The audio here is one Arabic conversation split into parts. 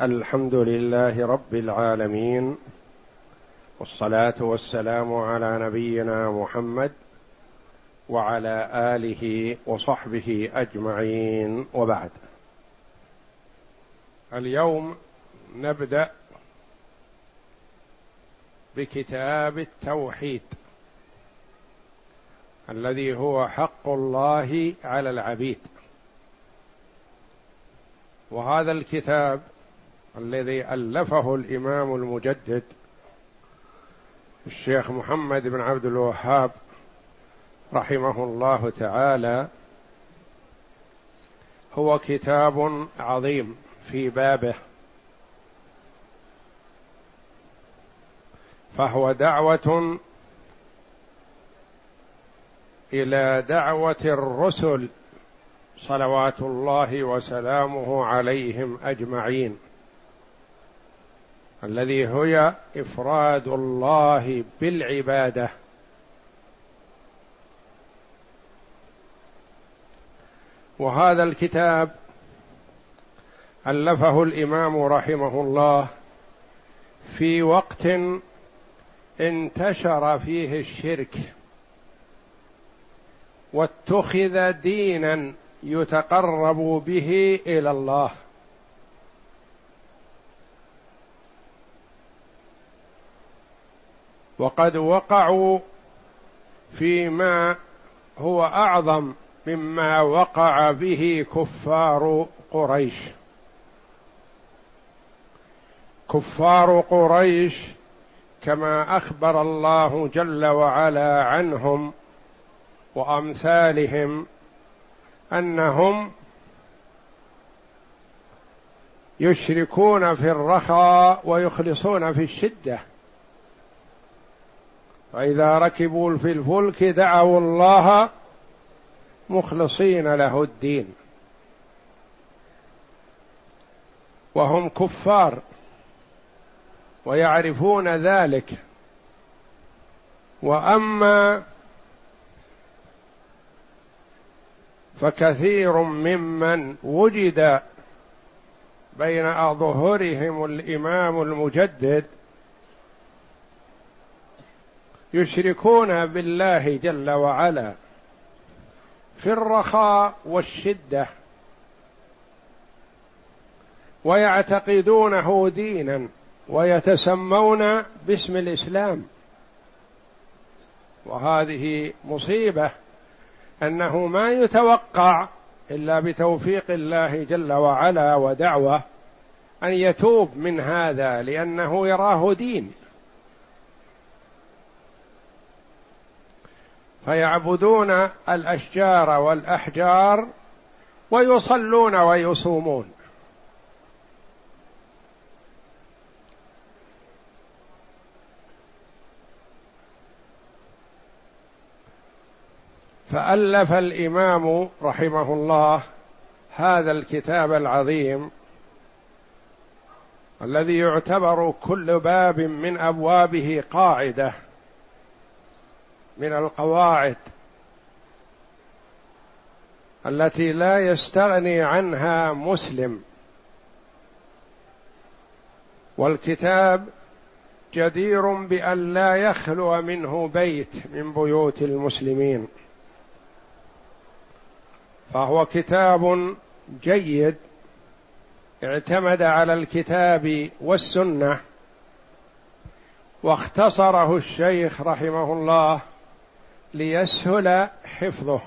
الحمد لله رب العالمين والصلاة والسلام على نبينا محمد وعلى آله وصحبه أجمعين وبعد. اليوم نبدأ بكتاب التوحيد الذي هو حق الله على العبيد. وهذا الكتاب الذي ألفه الإمام المجدد الشيخ محمد بن عبد الوهاب رحمه الله تعالى هو كتاب عظيم في بابه فهو دعوة إلى دعوة الرسل صلوات الله وسلامه عليهم أجمعين. الذي هي إفراد الله بالعبادة. وهذا الكتاب ألفه الإمام رحمه الله في وقت انتشر فيه الشرك واتخذ دينا يتقرب به إلى الله. وقد وقعوا فيما هو أعظم مما وقع به كفار قريش. كفار قريش كما أخبر الله جل وعلا عنهم وأمثالهم أنهم يشركون في الرخاء ويخلصون في الشدة. فإذا ركبوا في الفلك دعوا الله مخلصين له الدين. وهم كفار ويعرفون ذلك. وأما فكثير ممن وجد بين أظهرهم الإمام المجدد يشركون بالله جل وعلا في الرخاء والشدة ويعتقدونه دينا ويتسمون باسم الإسلام. وهذه مصيبة أنه ما يتوقع إلا بتوفيق الله جل وعلا ودعوة أن يتوب من هذا لأنه يراه دين. فيعبدون الأشجار والأحجار ويصلون ويصومون. فألف الإمام رحمه الله هذا الكتاب العظيم الذي يعتبر كل باب من أبوابه قاعدة. من القواعد التي لا يستغني عنها مسلم. والكتاب جدير بأن لا يخلو منه بيت من بيوت المسلمين. فهو كتاب جيد اعتمد على الكتاب والسنة واختصره الشيخ رحمه الله ليسهل حفظه.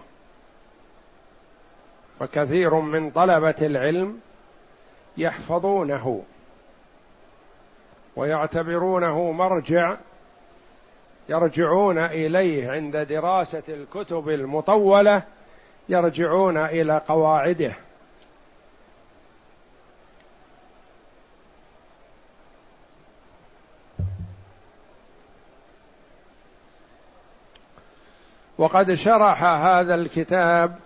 فكثير من طلبة العلم يحفظونه ويعتبرونه مرجع يرجعون إليه عند دراسة الكتب المطولة يرجعون إلى قواعده. وقد شرح هذا الكتاب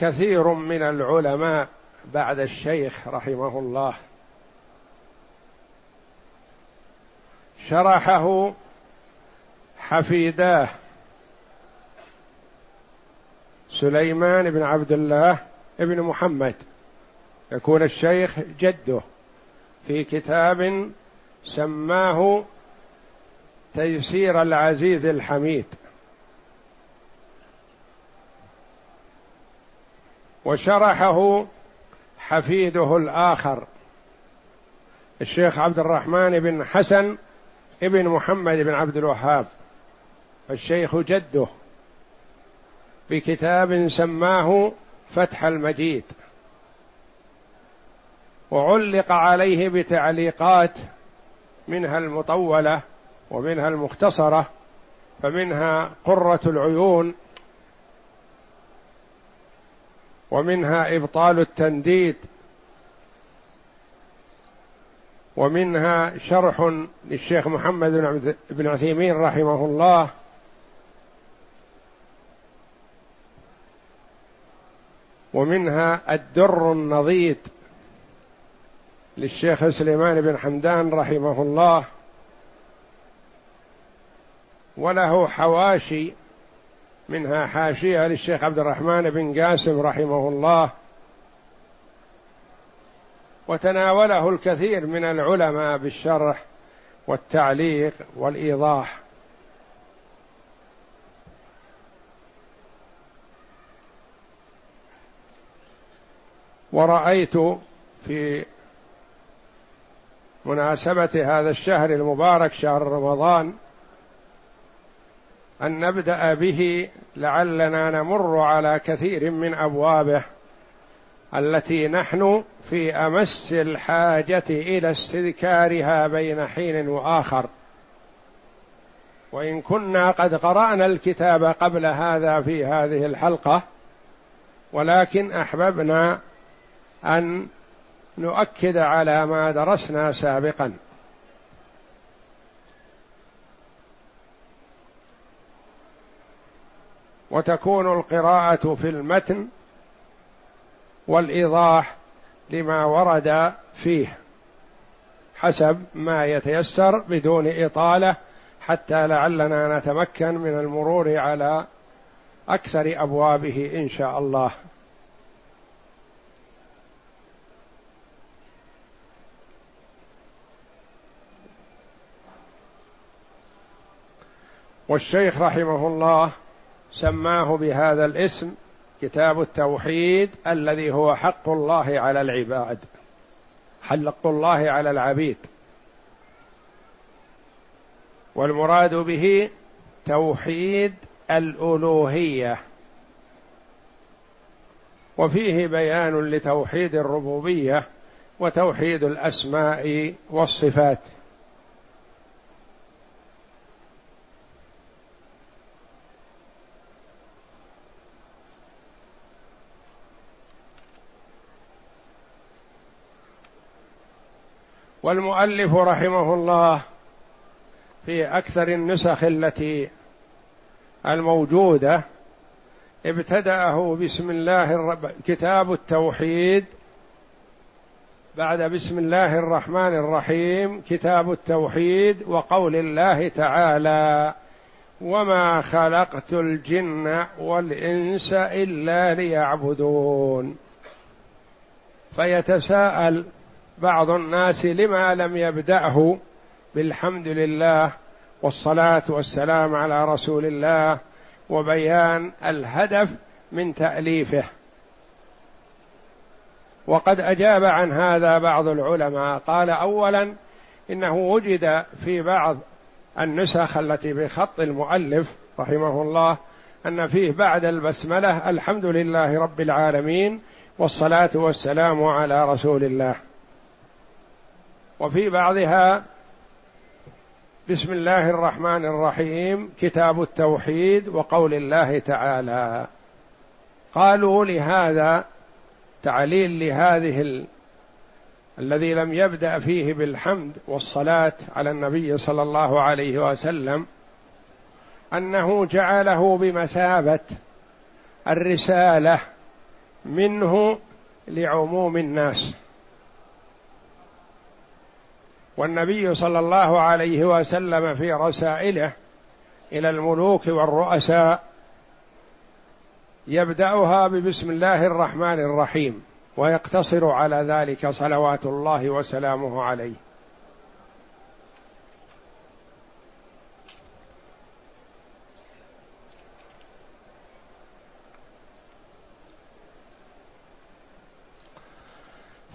كثير من العلماء بعد الشيخ رحمه الله. شرحه حفيداه سليمان بن عبد الله بن محمد. يكون الشيخ جده في كتاب سماه تيسير العزيز الحميد. وشرحه حفيده الآخر الشيخ عبد الرحمن بن حسن ابن محمد بن عبد الوهاب الشيخ جده بكتاب سماه فتح المجيد. وعلق عليه بتعليقات منها المطولة ومنها المختصرة فمنها قرة العيون ومنها إبطال التنديد ومنها شرح للشيخ محمد بن عثيمين رحمه الله. ومنها الدر النضيد للشيخ سليمان بن حمدان رحمه الله. وله حواشي منها حاشية للشيخ عبد الرحمن بن قاسم رحمه الله وتناوله الكثير من العلماء بالشرح والتعليق والإيضاح. ورأيت في مناسبة هذا الشهر المبارك شهر رمضان أن نبدأ به لعلنا نمر على كثير من أبوابه التي نحن في أمس الحاجة إلى استذكارها بين حين وآخر. وإن كنا قد قرأنا الكتاب قبل هذا في هذه الحلقة ولكن أحببنا أن نؤكد على ما درسنا سابقا. وتكون القراءة في المتن والإيضاح لما ورد فيه حسب ما يتيسر بدون إطالة حتى لعلنا نتمكن من المرور على أكثر أبوابه إن شاء الله. والشيخ رحمه الله سماه بهذا الاسم كتاب التوحيد الذي هو حق الله على العباد حق الله على العبيد. والمراد به توحيد الألوهية. وفيه بيان لتوحيد الربوبية وتوحيد الأسماء والصفات. والمؤلف رحمه الله في أكثر النسخ التي الموجودة ابتدأه بسم الله الرب كتاب التوحيد بعد بسم الله الرحمن الرحيم كتاب التوحيد وقول الله تعالى وما خلقت الجن والإنس إلا ليعبدون فيتساءل بعض الناس لما لم يبدأه بالحمد لله والصلاة والسلام على رسول الله وبيان الهدف من تأليفه. وقد أجاب عن هذا بعض العلماء. قال أولا إنه وجد في بعض النسخ التي بخط المؤلف رحمه الله أن فيه بعد البسملة الحمد لله رب العالمين والصلاة والسلام على رسول الله. وفي بعضها بسم الله الرحمن الرحيم كتاب التوحيد وقول الله تعالى. قالوا لهذا تعليل لهذه ال... الذي لم يبدأ فيه بالحمد والصلاة على النبي صلى الله عليه وسلم أنه جعله بمثابة الرسالة منه لعموم الناس. والنبي صلى الله عليه وسلم في رسائله إلى الملوك والرؤساء يبدأها ببسم الله الرحمن الرحيم ويقتصر على ذلك صلوات الله وسلامه عليه.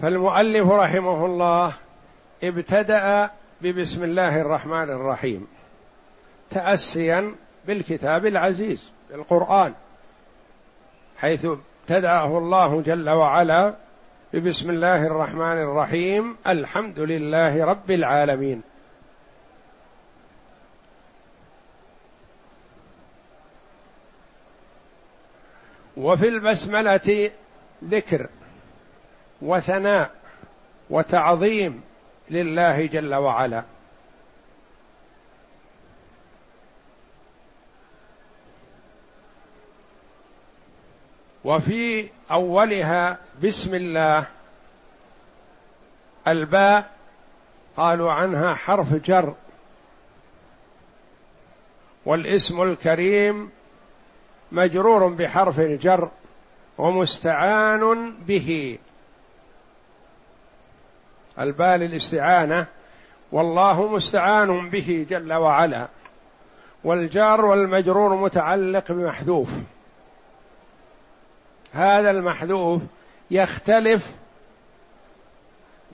فالمؤلف رحمه الله ابتدأ ببسم الله الرحمن الرحيم. تاسيا بالكتاب العزيز القران حيث ابتدأه الله جل وعلا ببسم الله الرحمن الرحيم الحمد لله رب العالمين. وفي البسملة ذكر وثناء وتعظيم لله جل وعلا. وفي أولها بسم الله الباء قالوا عنها حرف جر. والاسم الكريم مجرور بحرف الجر ومستعان به. الباء للاستعانة والله مستعان به جل وعلا والجار والمجرور متعلق بمحذوف. هذا المحذوف يختلف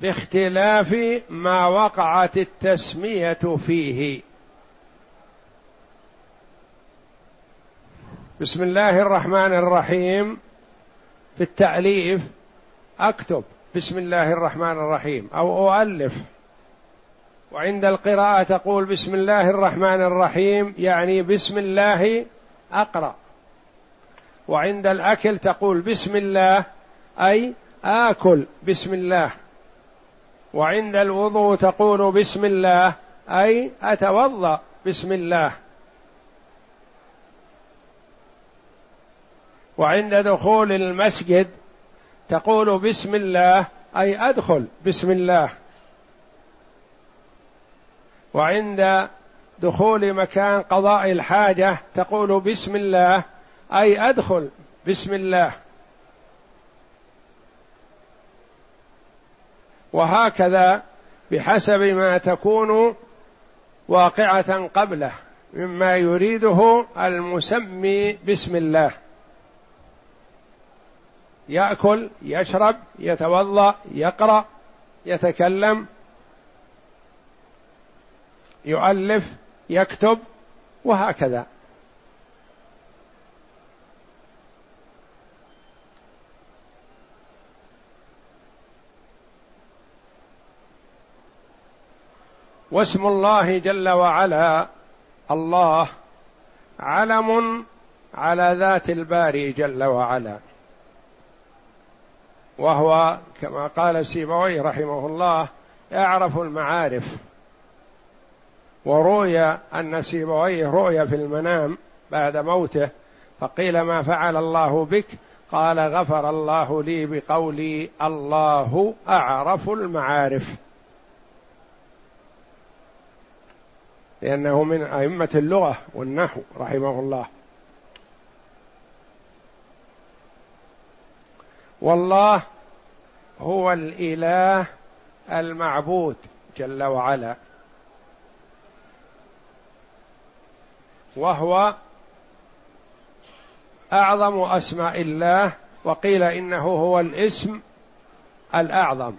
باختلاف ما وقعت التسمية فيه. بسم الله الرحمن الرحيم. في التأليف أكتب بسم الله الرحمن الرحيم. أو أؤلف. وعند القراءة تقول بسم الله الرحمن الرحيم يعني بسم الله أقرأ. وعند الأكل تقول بسم الله أي آكل بسم الله. وعند الوضوء تقول بسم الله أي أتوضأ بسم الله. وعند دخول المسجد تقول بسم الله أي أدخل بسم الله. وعند دخول مكان قضاء الحاجة تقول بسم الله أي أدخل بسم الله. وهكذا بحسب ما تكون واقعة قبله مما يريده المسمي بسم الله. يأكل يشرب يتوضأ يقرأ يتكلم يؤلف يكتب وهكذا. واسم الله جل وعلا الله علم على ذات الباري جل وعلا. وهو كما قال سيبوي رحمه الله يعرف المعارف. وروي أن سيبويه رؤيا في المنام بعد موته فقيل ما فعل الله بك؟ قال غفر الله لي بقولي الله أعرف المعارف. لأنه من أئمة اللغة والنحو رحمه الله. والله هو الإله المعبود جل وعلا. وهو أعظم أسماء الله وقيل إنه هو الاسم الأعظم.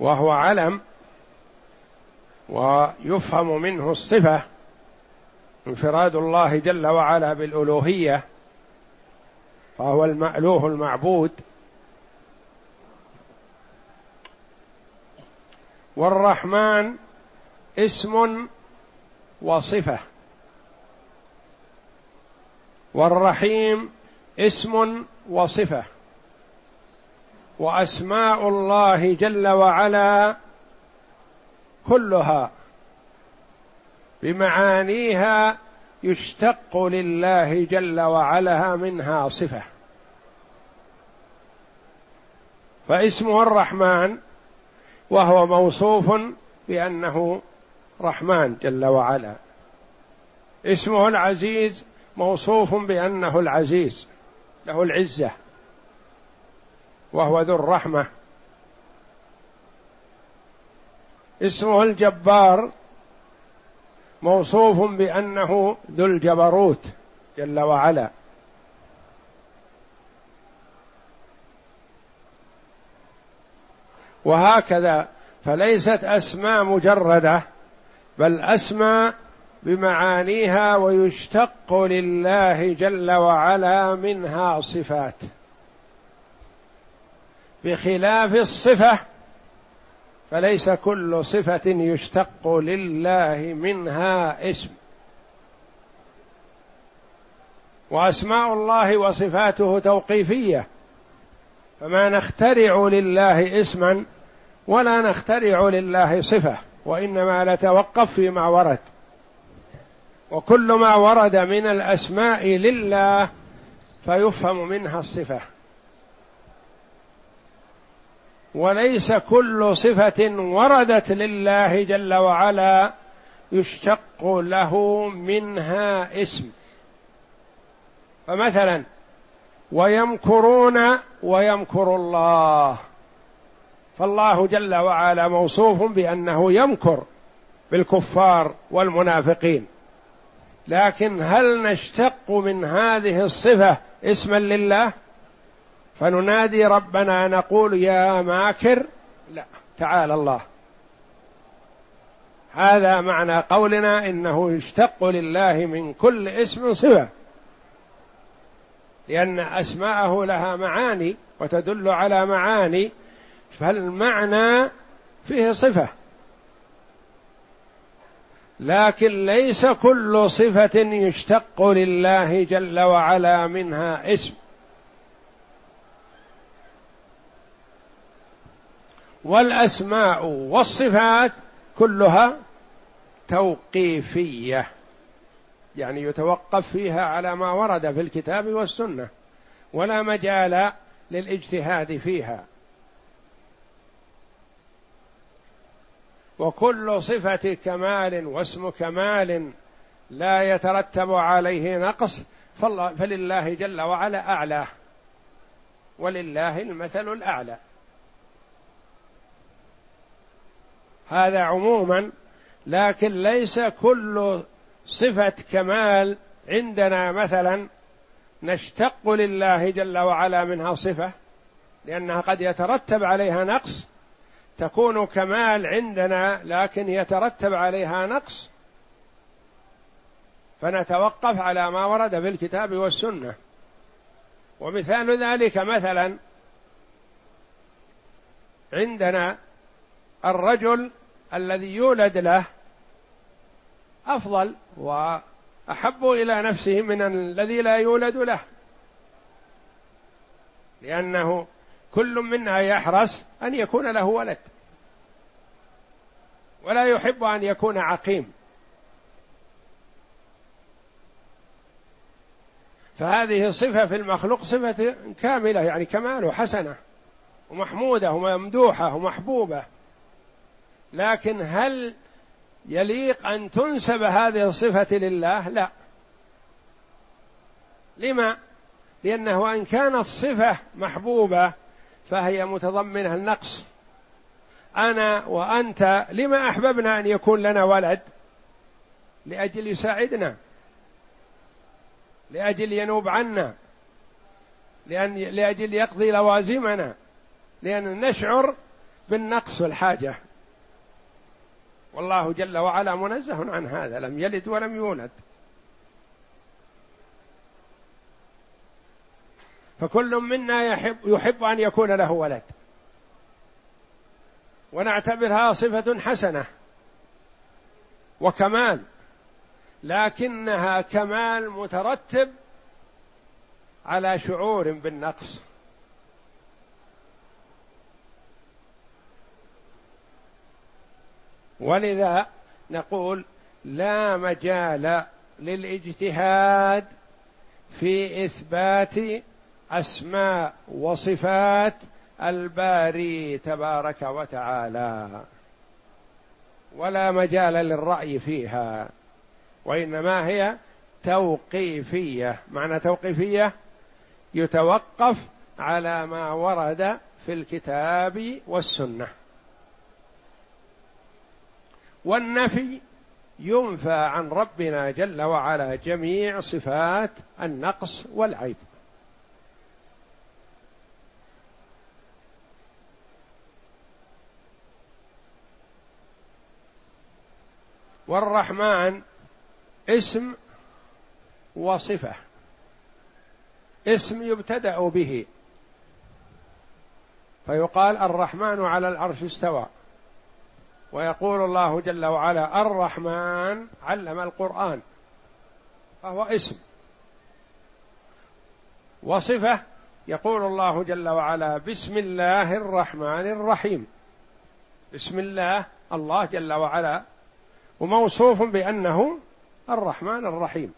وهو علم ويفهم منه الصفة انفراد الله جل وعلا بالألوهية فهو المألوه المعبود. والرحمن اسم وصفة والرحيم اسم وصفة وأسماء الله جل وعلا كلها بمعانيها يشتق لله جل وعلا منها صفة. فاسمه الرحمن وهو موصوف بأنه رحمن جل وعلا. اسمه العزيز موصوف بأنه العزيز له العزة وهو ذو الرحمة. اسمه الجبار موصوف بأنه ذو الجبروت جل وعلا. وهكذا فليست أسماء مجردة بل أسماء بمعانيها ويشتق لله جل وعلا منها صفات. بخلاف الصفة فليس كل صفة يشتق لله منها اسم. وأسماء الله وصفاته توقيفية. فما نخترع لله اسما ولا نخترع لله صفة وإنما نتوقف فيما ورد. وكل ما ورد من الأسماء لله فيفهم منها الصفة. وليس كل صفة وردت لله جل وعلا يشتق له منها اسم. فمثلا ويمكرون ويمكر الله. فالله جل وعلا موصوف بأنه يمكر بالكفار والمنافقين. لكن هل نشتق من هذه الصفة اسما لله؟ فننادي ربنا نقول يا ماكر. لا تعالى الله. هذا معنى قولنا إنه يشتق لله من كل اسم صفه لأن أسماءه لها معاني وتدل على معاني فالمعنى فيه صفة. لكن ليس كل صفة يشتق لله جل وعلا منها اسم. والأسماء والصفات كلها توقيفية. يعني يتوقف فيها على ما ورد في الكتاب والسنة ولا مجال للاجتهاد فيها. وكل صفة كمال واسم كمال لا يترتب عليه نقص فلله جل وعلا اعلاه ولله المثل الأعلى. هذا عموما لكن ليس كل صفة كمال عندنا مثلا نشتق لله جل وعلا منها صفة لأنها قد يترتب عليها نقص تكون كمال عندنا لكن يترتب عليها نقص. فنتوقف على ما ورد في الكتاب والسنة. ومثال ذلك مثلا عندنا الرجل الذي يولد له أفضل وأحب إلى نفسه من الذي لا يولد له. لأنه كل منا يحرص أن يكون له ولد. ولا يحب أن يكون عقيم. فهذه صفة في المخلوق صفة كاملة يعني كمال حسنة ومحمودة وممدوحة ومحبوبة. لكن هل يليق أن تنسب هذه الصفة لله؟ لا. لما؟ لأنه إن كانت صفة محبوبة فهي متضمنة النقص. أنا وأنت لما أحببنا أن يكون لنا ولد؟ لأجل يساعدنا. لأجل ينوب عنا. لأن لأجل يقضي لوازمنا. لأن نشعر بالنقص والحاجة. والله جل وعلا منزه عن هذا لم يلد ولم يولد. فكل منا يحب يحب أن يكون له ولد. ونعتبرها صفة حسنة وكمال لكنها كمال مترتب على شعور بالنقص. ولذا نقول لا مجال للاجتهاد في إثبات أسماء وصفات الباري تبارك وتعالى. ولا مجال للرأي فيها وإنما هي توقيفية. معنى توقيفية يتوقف على ما ورد في الكتاب والسنة. والنفي ينفى عن ربنا جل وعلا جميع صفات النقص والعيب. والرحمن اسم وصفة اسم يبتدأ به فيقال الرحمن على العرش استوى. ويقول الله جل وعلا الرحمن علم القرآن فهو اسم. وصفة يقول الله جل وعلا بسم الله الرحمن الرحيم. بسم الله الله جل وعلا وموصوف بأنه الرحمن الرحيم.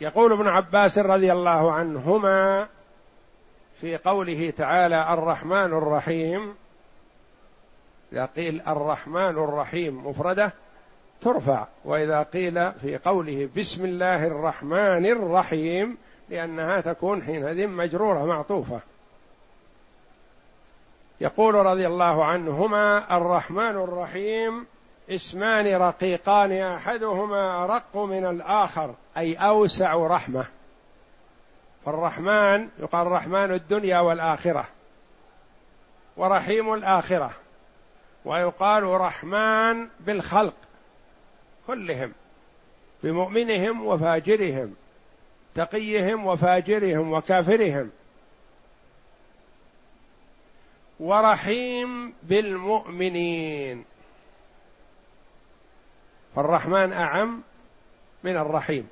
يقول ابن عباس رضي الله عنهما في قوله تعالى الرحمن الرحيم إذا قيل الرحمن الرحيم مفردة ترفع وإذا قيل في قوله بسم الله الرحمن الرحيم لأنها تكون حينئذ مجرورة معطوفة. يقول رضي الله عنهما الرحمن الرحيم اسمان رقيقان أحدهما أرق من الآخر أي أوسع رحمة. فالرحمن يقال رحمن الدنيا والآخرة ورحيم الآخرة ويقال رحمن بالخلق كلهم بمؤمنهم وفاجرهم تقيهم وفاجرهم وكافرهم ورحيم بالمؤمنين فالرحمن أعم من الرحيم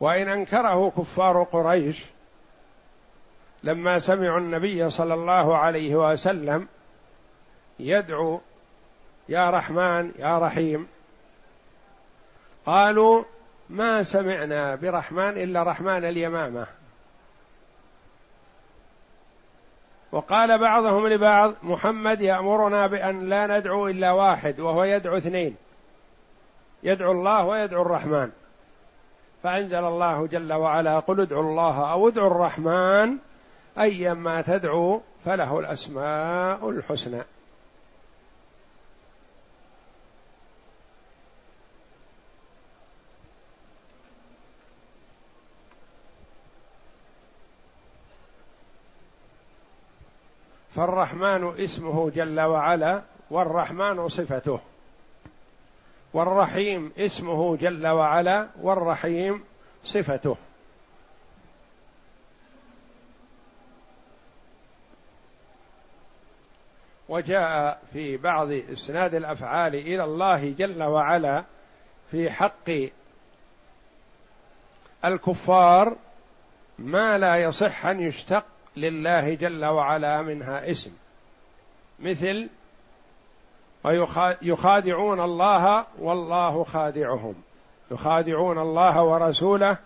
وإن أنكره كفار قريش لما سمعوا النبي صلى الله عليه وسلم يدعو يا رحمن يا رحيم قالوا ما سمعنا برحمن إلا رحمن اليمامة. وقال بعضهم لبعض محمد يأمرنا بأن لا ندعو إلا واحد وهو يدعو اثنين يدعو الله ويدعو الرحمن. فأنزل الله جل وعلا قل ادعوا الله أو ادعوا الرحمن ايما تدعو فله الأسماء الحسنى. فالرحمن اسمه جل وعلا والرحمن صفته. والرحيم اسمه جل وعلا والرحيم صفته. وجاء في بعض إسناد الأفعال إلى الله جل وعلا في حق الكفار ما لا يصح أن يشتق لله جل وعلا منها اسم مثل ويخادعون الله والله خادعهم. يخادعون الله ورسوله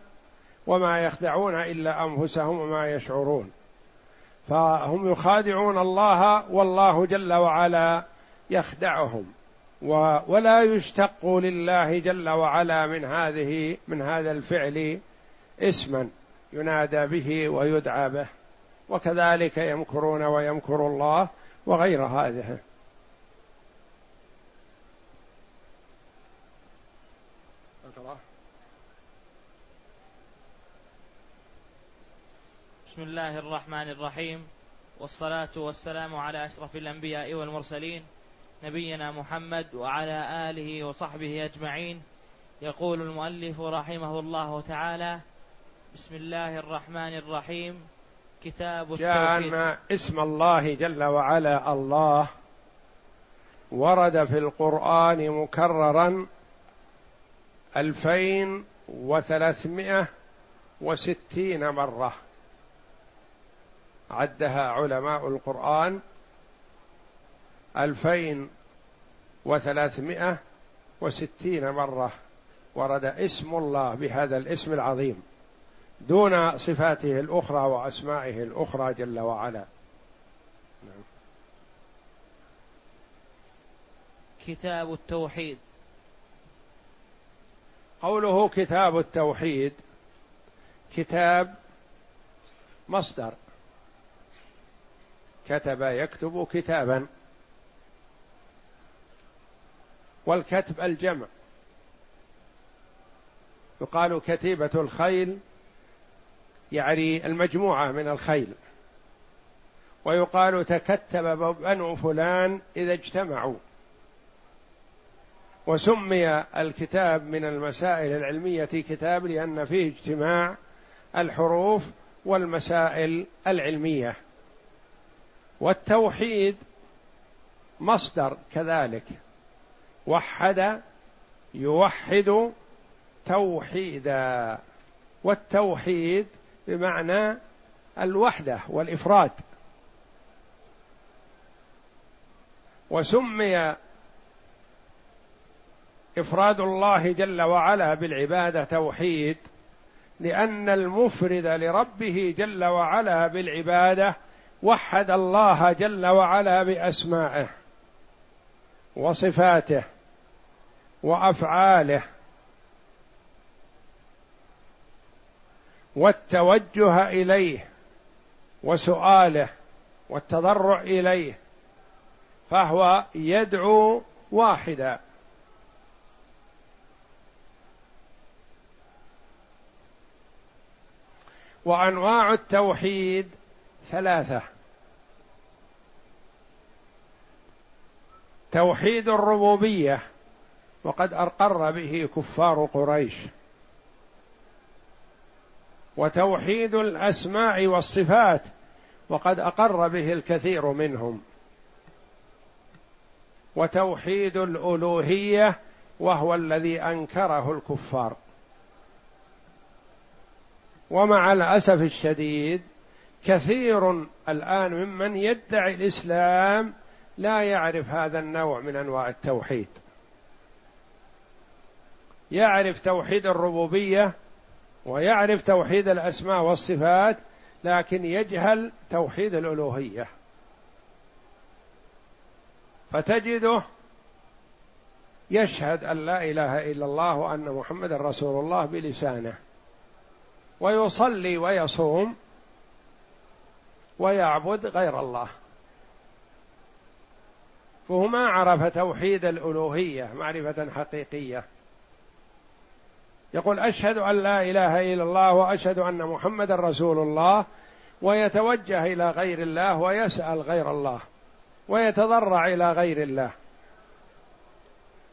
وما يخدعون إلا أنفسهم وما يشعرون. فهم يخادعون الله والله جل وعلا يخدعهم. ولا يشتق لله جل وعلا من هذه من هذا الفعل اسما ينادى به ويدعى به. وكذلك يمكرون ويمكر الله وغير هذه. بسم الله الرحمن الرحيم. والصلاة والسلام على أشرف الأنبياء والمرسلين نبينا محمد وعلى آله وصحبه أجمعين. يقول المؤلف رحمه الله تعالى بسم الله الرحمن الرحيم. كتاب جاء أن اسم الله جل وعلا الله. ورد في القرآن مكررا ألفين وثلاثمائة وستين مرة. عدها علماء القرآن ألفين وثلاثمائة وستين مرة ورد اسم الله بهذا الاسم العظيم دون صفاته الأخرى وأسمائه الأخرى جل وعلا. نعم. كتاب التوحيد. قوله كتاب التوحيد كتاب مصدر. كتب يكتب كتابا. والكتب الجمع. يقال كتيبة الخيل يعني المجموعة من الخيل. ويقال تكتب بنو فلان إذا اجتمعوا. وسمي الكتاب من المسائل العلمية كتاب لأن فيه اجتماع الحروف والمسائل العلمية. والتوحيد مصدر كذلك. وحد يوحد توحيدا والتوحيد بمعنى الوحدة والإفراد. وسمي إفراد الله جل وعلا بالعبادة توحيد لأن المفرد لربه جل وعلا بالعبادة وحد الله جل وعلا بأسمائه وصفاته وأفعاله والتوجه إليه وسؤاله والتضرع إليه فهو يدعو واحدا. وأنواع التوحيد ثلاثة. توحيد الربوبية وقد اقر به كفار قريش. وتوحيد الأسماء والصفات وقد أقر به الكثير منهم. وتوحيد الألوهية وهو الذي أنكره الكفار. ومع الأسف الشديد كثير الآن ممن يدعي الإسلام لا يعرف هذا النوع من أنواع التوحيد. يعرف توحيد الربوبية ويعرف توحيد الأسماء والصفات لكن يجهل توحيد الألوهية. فتجده يشهد أن لا إله إلا الله وأن محمدا رسول الله بلسانه. ويصلي ويصوم ويعبد غير الله. فهو ما عرف توحيد الألوهية معرفة حقيقية. يقول أشهد أن لا إله إلا الله وأشهد أن محمدا رسول الله ويتوجه إلى غير الله ويسأل غير الله ويتضرع إلى غير الله.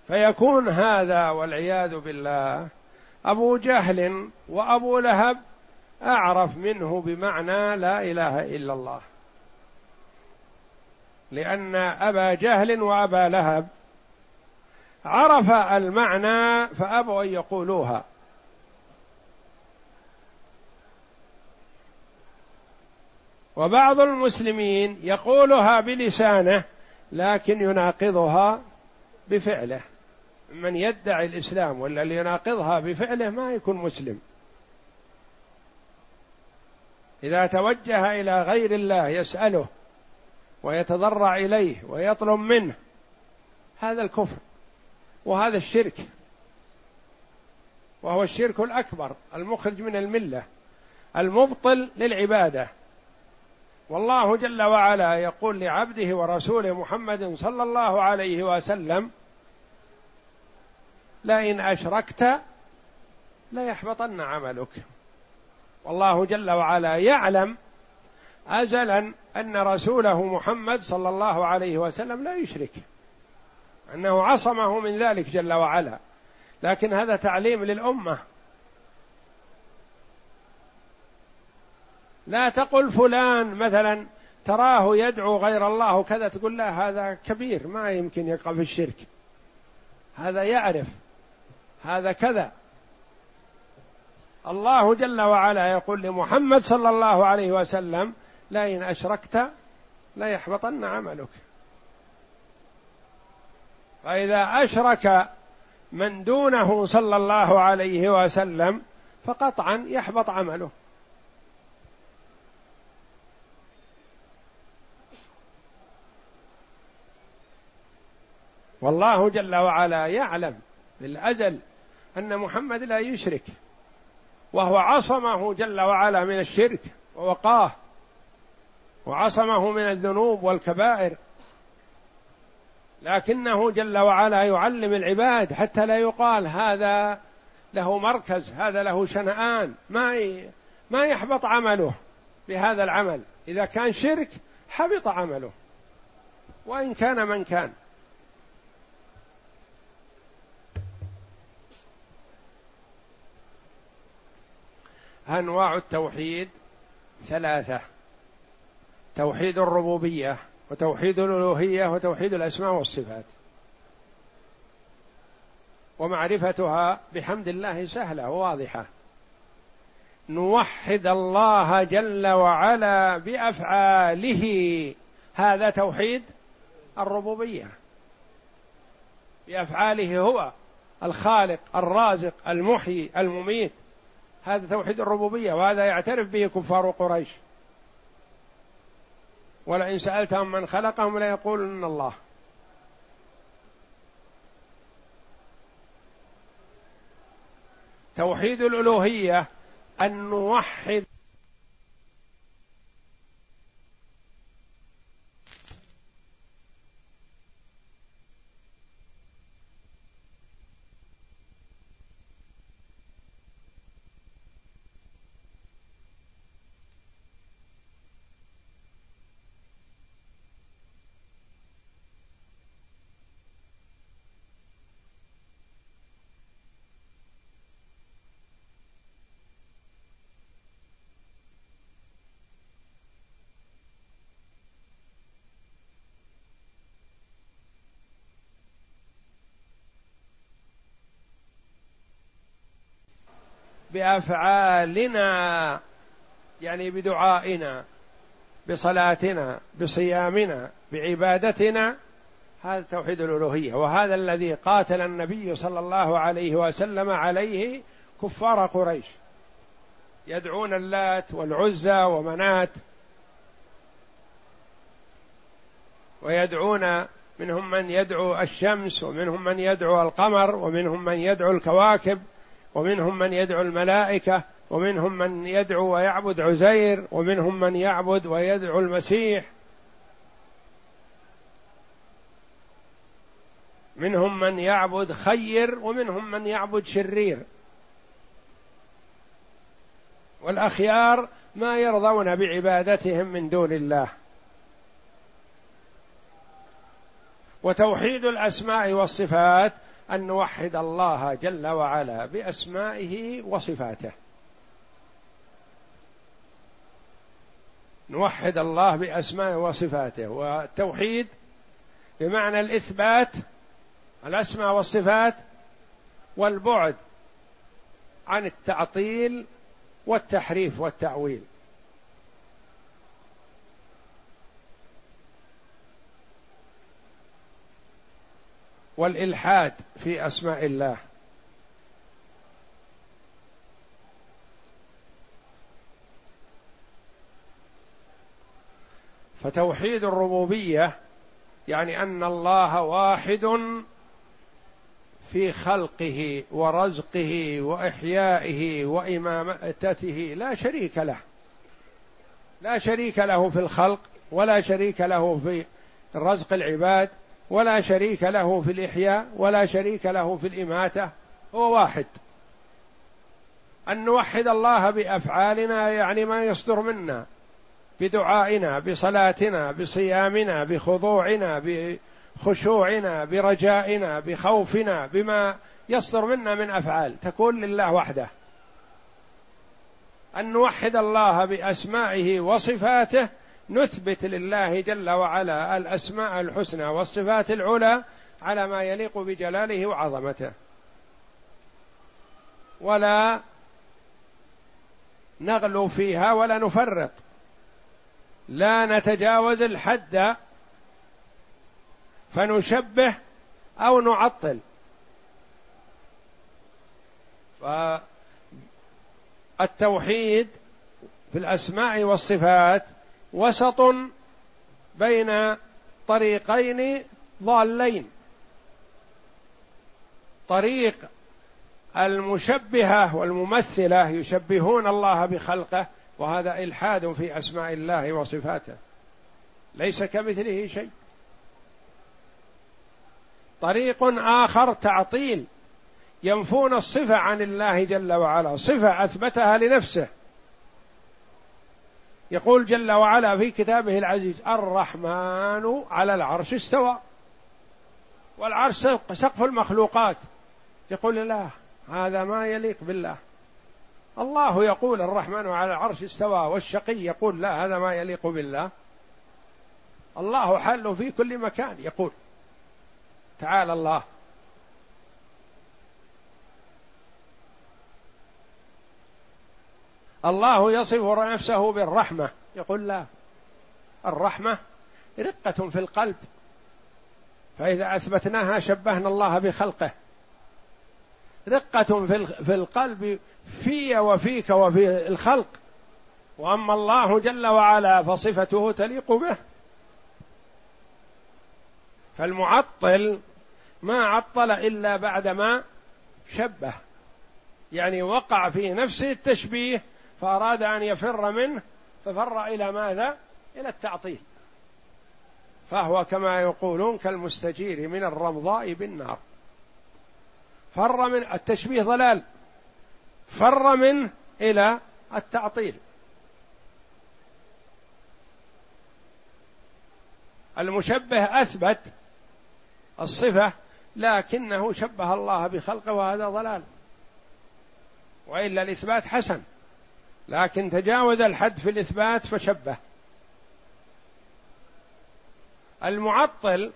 فيكون هذا والعياذ بالله أبو جهل وأبو لهب أعرف منه بمعنى لا إله إلا الله. لأن أبا جهل وأبا لهب عرف المعنى فأبوا أن يقولوها. وبعض المسلمين يقولها بلسانه لكن يناقضها بفعله. من يدعي الإسلام ولا اللي يناقضها بفعله ما يكون مسلم. إذا توجه إلى غير الله يسأله ويتضرع إليه ويطلب منه. هذا الكفر وهذا الشرك. وهو الشرك الأكبر المخرج من الملة المبطل للعبادة. والله جل وعلا يقول لعبده ورسوله محمد صلى الله عليه وسلم لئن أشركت ليحبطن عملك. والله جل وعلا يعلم ازلا ان رسوله محمد صلى الله عليه وسلم لا يشرك. أنه عصمه من ذلك جل وعلا. لكن هذا تعليم للأمة. لا تقل فلان مثلا تراه يدعو غير الله وكذا تقول لا هذا كبير ما يمكن يقع في الشرك. هذا يعرف. هذا كذا. الله جل وعلا يقول لمحمد صلى الله عليه وسلم لئن أشركت ليحبطن عملك. فإذا أشرك من دونه صلى الله عليه وسلم فقطعا يحبط عمله. والله جل وعلا يعلم بالأزل أن محمد لا يشرك وهو عصمه جل وعلا من الشرك ووقاه. وعصمه من الذنوب والكبائر. لكنه جل وعلا يعلم العباد حتى لا يقال هذا له مركز هذا له شنآن. ما ما يحبط عمله بهذا العمل. إذا كان شرك حبط عمله. وإن كان من كان. أنواع التوحيد ثلاثة. توحيد الربوبية وتوحيد الألوهية وتوحيد الأسماء والصفات. ومعرفتها بحمد الله سهلة وواضحة. نوحد الله جل وعلا بأفعاله. هذا توحيد الربوبية. بأفعاله هو الخالق الرازق المحيي المميت. هذا توحيد الربوبية وهذا يعترف به كفار قريش. ولئن سألتهم من خلقهم ليقولن الله. توحيد الألوهية أن نوحد بأفعالنا يعني بدعائنا بصلاتنا بصيامنا بعبادتنا هذا توحيد الألوهية. وهذا الذي قاتل النبي صلى الله عليه وسلم عليه كفار قريش. يدعون اللات والعزى ومنات ويدعون منهم من يدعو الشمس ومنهم من يدعو القمر ومنهم من يدعو الكواكب. ومنهم من يدعو الملائكة ومنهم من يدعو ويعبد عزير ومنهم من يعبد ويدعو المسيح. منهم من يعبد خير ومنهم من يعبد شرير. والأخيار ما يرضون بعبادتهم من دون الله. وتوحيد الأسماء والصفات أن نوحد الله جل وعلا بأسمائه وصفاته. نوحد الله بأسمائه وصفاته. والتوحيد بمعنى الإثبات الأسماء والصفات والبعد عن التعطيل والتحريف والتأويل. والإلحاد في أسماء الله. فتوحيد الربوبية يعني أن الله واحد في خلقه ورزقه وإحيائه وإمامته. لا شريك له. لا شريك له في الخلق ولا شريك له في رزق العباد. ولا شريك له في الإحياء ولا شريك له في الإماتة. هو واحد. أن نوحد الله بأفعالنا يعني ما يصدر منا بدعائنا بصلاتنا بصيامنا بخضوعنا بخشوعنا برجائنا بخوفنا بما يصدر منا من أفعال. تكون لله وحده. أن نوحد الله بأسمائه وصفاته نثبت لله جل وعلا الأسماء الحسنى والصفات العلى على ما يليق بجلاله وعظمته. ولا نغلو فيها ولا نفرط. لا نتجاوز الحد فنشبه أو نعطل. فالتوحيد في الأسماء والصفات وسط بين طريقين ضالين. طريق المشبهة والممثلة يشبهون الله بخلقه وهذا إلحاد في أسماء الله وصفاته. ليس كمثله شيء. طريق آخر تعطيل ينفون الصفة عن الله جل وعلا. صفة أثبتها لنفسه. يقول جل وعلا في كتابه العزيز الرحمن على العرش استوى. والعرش سقف المخلوقات. يقول لا هذا ما يليق بالله. الله يقول الرحمن على العرش استوى والشقي يقول لا هذا ما يليق بالله. الله حل في كل مكان يقول. تعالى الله. الله يصف نفسه بالرحمة. يقول لا. الرحمة رقة في القلب. فإذا أثبتناها شبهنا الله بخلقه. رقة في القلب في وفيك وفي الخلق. وأما الله جل وعلا فصفته تليق به. فالمعطل ما عطل إلا بعدما شبه. يعني وقع في نفسه التشبيه فأراد أن يفر منه ففر إلى ماذا؟ إلى التعطيل. فهو كما يقولون كالمستجير من الرمضاء بالنار. فر من التشبيه ضلال. فر منه إلى التعطيل. المشبه أثبت الصفة لكنه شبه الله بخلقه وهذا ضلال. وإلا الإثبات حسن. لكن تجاوز الحد في الإثبات فشبه. المعطل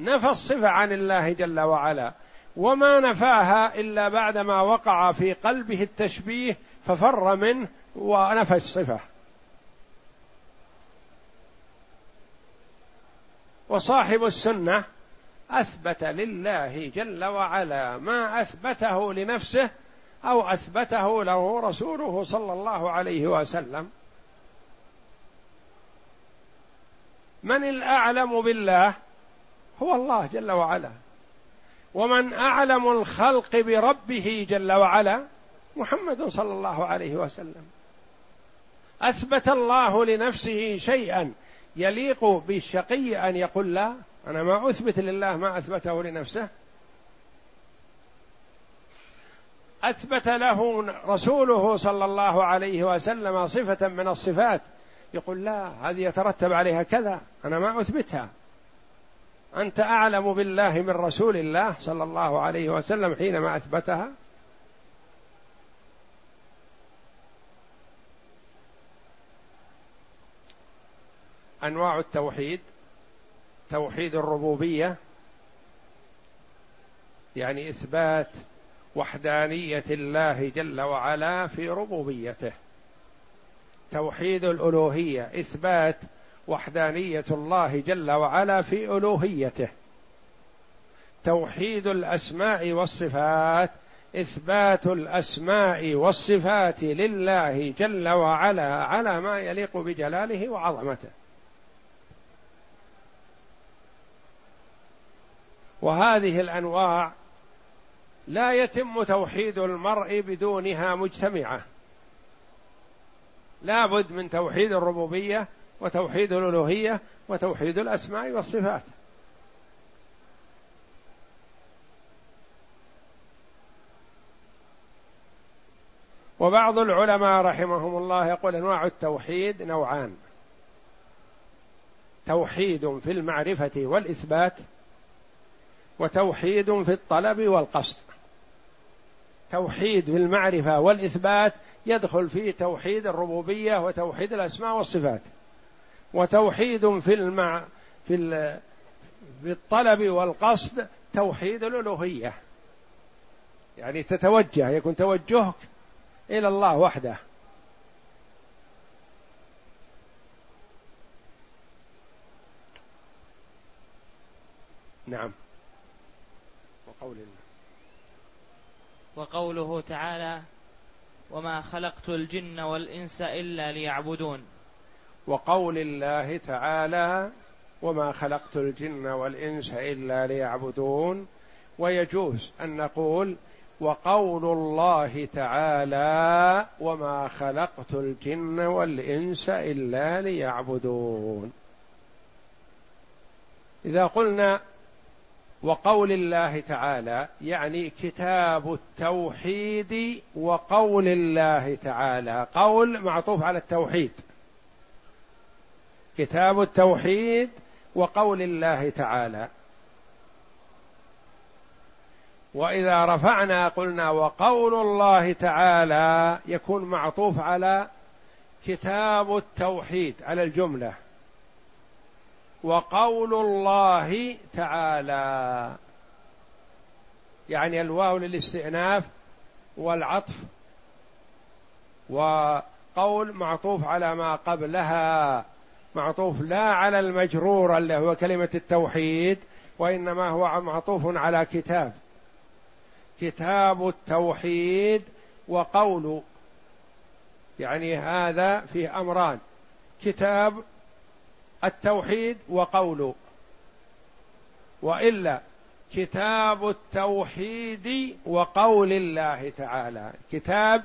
نفى الصفة عن الله جل وعلا وما نفاها إلا بعدما وقع في قلبه التشبيه ففر منه ونفى الصفة. وصاحب السنة أثبت لله جل وعلا ما أثبته لنفسه أو أثبته له رسوله صلى الله عليه وسلم. من الأعلم بالله هو الله جل وعلا. ومن أعلم الخلق بربه جل وعلا محمد صلى الله عليه وسلم. أثبت الله لنفسه شيئا يليق بالشقي أن يقول لا أنا ما أثبت لله ما أثبته لنفسه. أثبت له رسوله صلى الله عليه وسلم صفة من الصفات. يقول لا هذه يترتب عليها كذا أنا ما أثبتها. أنت أعلم بالله من رسول الله صلى الله عليه وسلم حينما أثبتها؟ أنواع التوحيد توحيد الربوبية يعني إثبات وحدانية الله جل وعلا في ربوبيته. توحيد الألوهية إثبات وحدانية الله جل وعلا في ألوهيته. توحيد الأسماء والصفات إثبات الأسماء والصفات لله جل وعلا على ما يليق بجلاله وعظمته. وهذه الأنواع لا يتم توحيد المرء بدونها مجتمعة. لا بد من توحيد الربوبية وتوحيد الألوهية وتوحيد الأسماء والصفات. وبعض العلماء رحمهم الله يقول أنواع التوحيد نوعان. توحيد في المعرفة والإثبات وتوحيد في الطلب والقصد. توحيد في المعرفة والإثبات يدخل فيه توحيد الربوبية وتوحيد الأسماء والصفات. وتوحيد في المع في ال... في الطلب والقصد توحيد الألوهية. يعني تتوجه يكون توجهك إلى الله وحده. نعم. وقول الله. وقوله تعالى وما خلقت الجن والانس الا ليعبدون وقول الله تعالى وما خلقت الجن والانس الا ليعبدون ويجوز أن نقول وقول الله تعالى وما خلقت الجن والانس الا ليعبدون إذا قلنا وقول الله تعالى يعني كتاب التوحيد وقول الله تعالى. قول معطوف على التوحيد. كتاب التوحيد وقول الله تعالى. وإذا رفعنا قلنا وقول الله تعالى يكون معطوف على كتاب التوحيد على الجملة. وقول الله تعالى. يعني الواو للاستئناف والعطف وقول معطوف على ما قبلها معطوف لا على المجرور اللي هو كلمة التوحيد وإنما هو معطوف على كتاب. كتاب التوحيد وقول يعني هذا فيه أمران. كتاب التوحيد وقول. وإلا كتاب التوحيد وقول الله تعالى. كتاب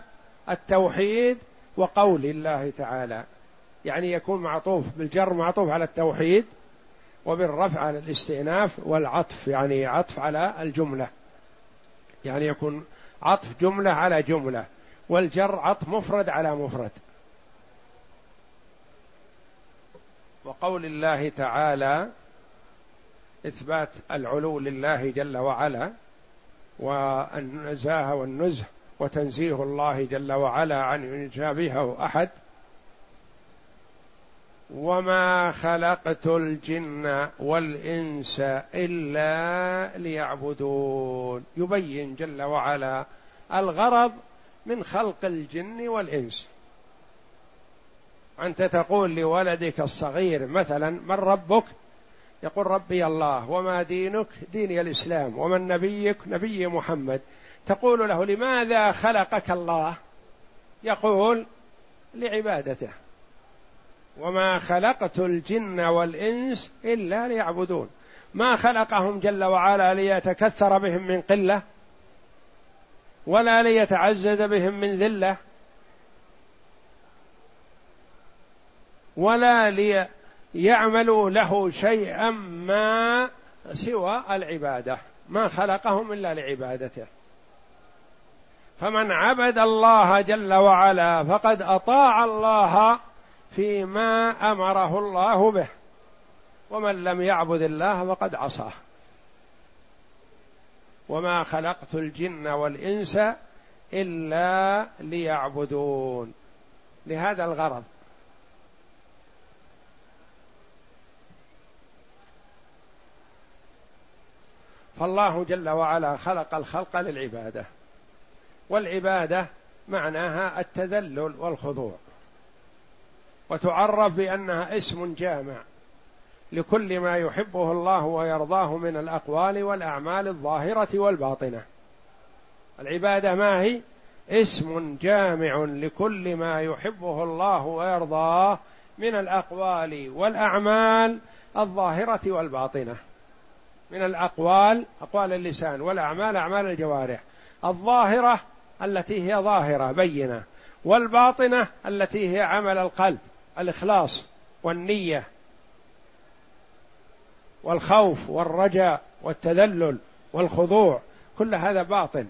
التوحيد وقول الله تعالى. يعني يكون معطوف بالجر معطوف على التوحيد وبالرفع على الاستئناف والعطف يعني عطف على الجملة. يعني يكون عطف جملة على جملة والجر عطف مفرد على مفرد. وقول الله تعالى إثبات العلو لله جل وعلا والنزاهه والنزه وتنزيه الله جل وعلا عن يشابهه أحد وما خلقت الجن والإنس إلا ليعبدون. يبين جل وعلا الغرض من خلق الجن والإنس. أنت تقول لولدك الصغير مثلا من ربك؟ يقول ربي الله. وما دينك؟ ديني الإسلام. ومن نبيك؟ نبي محمد. تقول له لماذا خلقك الله؟ يقول لعبادته. وما خلقت الجن والإنس إلا ليعبدون. ما خلقهم جل وعلا ليتكثر بهم من قلة؟ ولا ليتعزز بهم من ذلة؟ ولا ليعملوا له شيئا ما سوى العبادة ما خلقهم إلا لعبادته. فمن عبد الله جل وعلا فقد أطاع الله فيما أمره الله به ومن لم يعبد الله فقد عصاه. وما خلقت الجن والإنس إلا ليعبدون. لهذا الغرض. فالله جل وعلا خلق الخلق للعبادة. والعبادة معناها التذلل والخضوع. وتعرف بأنها اسم جامع لكل ما يحبه الله ويرضاه من الأقوال والأعمال الظاهرة والباطنة. العبادة ما هي؟ اسم جامع لكل ما يحبه الله ويرضاه من الأقوال والأعمال الظاهرة والباطنة. من الأقوال أقوال اللسان والأعمال أعمال الجوارح. الظاهرة التي هي ظاهرة بينة. والباطنة التي هي عمل القلب الإخلاص والنية. والخوف والرجاء والتذلل والخضوع كل هذا باطن.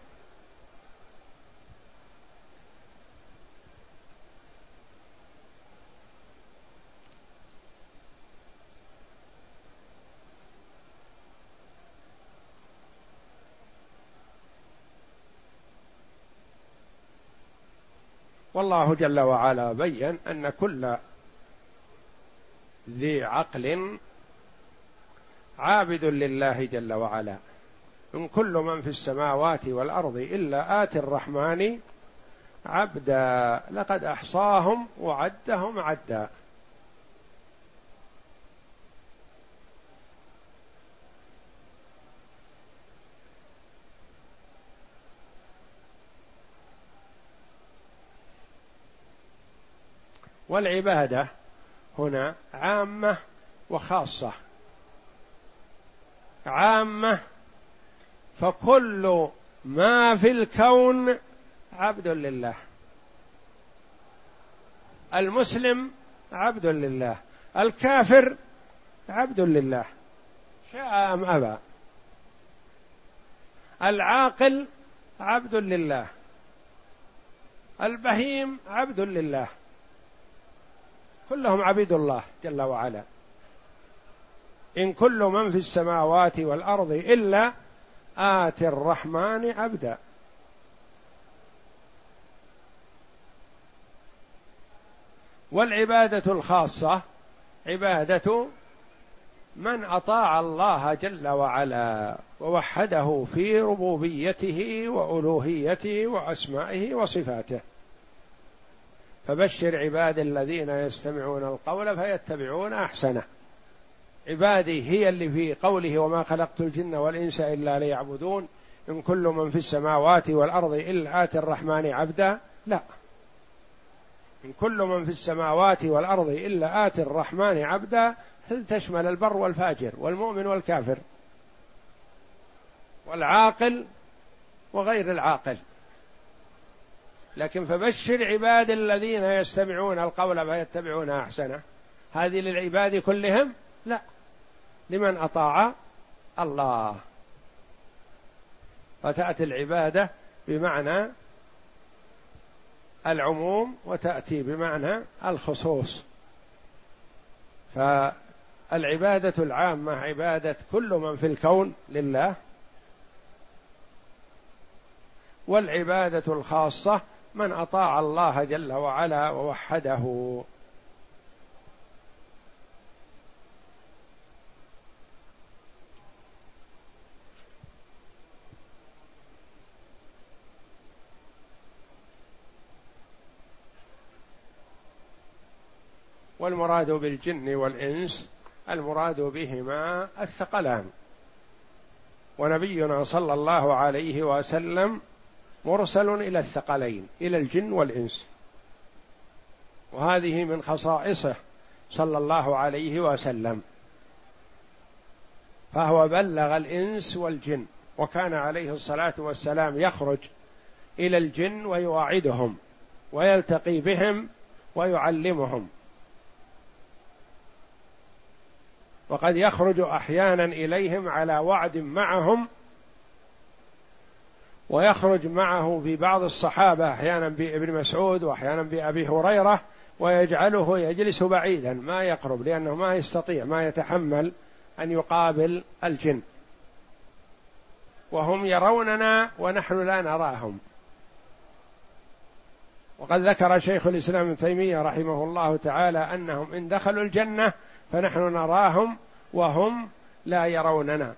والله جل وعلا بين أن كل ذي عقل عابد لله جل وعلا. إن كل من في السماوات والأرض إلا اتي الرحمن عبدا. لقد أحصاهم وعدهم عدا. والعبادة هنا عامة وخاصة. عامة فكل ما في الكون عبد لله. المسلم عبد لله. الكافر عبد لله. شاء أم أبى. العاقل عبد لله. البهيم عبد لله. كلهم عبيد الله جل وعلا. إن كل من في السماوات والأرض إلا اتي الرحمن عبدا. والعبادة الخاصة عبادة من أطاع الله جل وعلا ووحده في ربوبيته وألوهيته وأسمائه وصفاته. فبشر عباد الذين يستمعون القول فيتبعون أحسنه. عبادي هي اللي في قوله وما خلقت الجن والإنس إلا ليعبدون. إن كل من في السماوات والأرض إلا آتي الرحمن عبدا. لا. إن كل من في السماوات والأرض إلا آتي الرحمن عبدا تشمل البر والفاجر والمؤمن والكافر؟ والعاقل وغير العاقل. لكن فبشر عباد الذين يستمعون القول فيتبعون أحسنه. هذه للعباد كلهم؟ لا. لمن أطاع الله. فتأتي العبادة بمعنى العموم وتأتي بمعنى الخصوص. فالعبادة العامة عبادة كل من في الكون لله. والعبادة الخاصة من أطاع الله جل وعلا ووحده. والمراد بالجن والإنس المراد بهما الثقلان. ونبينا صلى الله عليه وسلم مرسل إلى الثقلين إلى الجن والإنس. وهذه من خصائصه صلى الله عليه وسلم. فهو بلغ الإنس والجن وكان عليه الصلاة والسلام يخرج إلى الجن ويواعدهم ويلتقي بهم ويعلمهم. وقد يخرج أحيانا إليهم على وعد معهم ويخرج معه في بعض الصحابة أحيانا بابن مسعود وأحيانا بأبي هريرة ويجعله يجلس بعيدا ما يقرب لأنه ما يستطيع ما يتحمل أن يقابل الجن. وهم يروننا ونحن لا نراهم. وقد ذكر شيخ الإسلام ابن تيمية رحمه الله تعالى أنهم إن دخلوا الجنة فنحن نراهم وهم لا يروننا.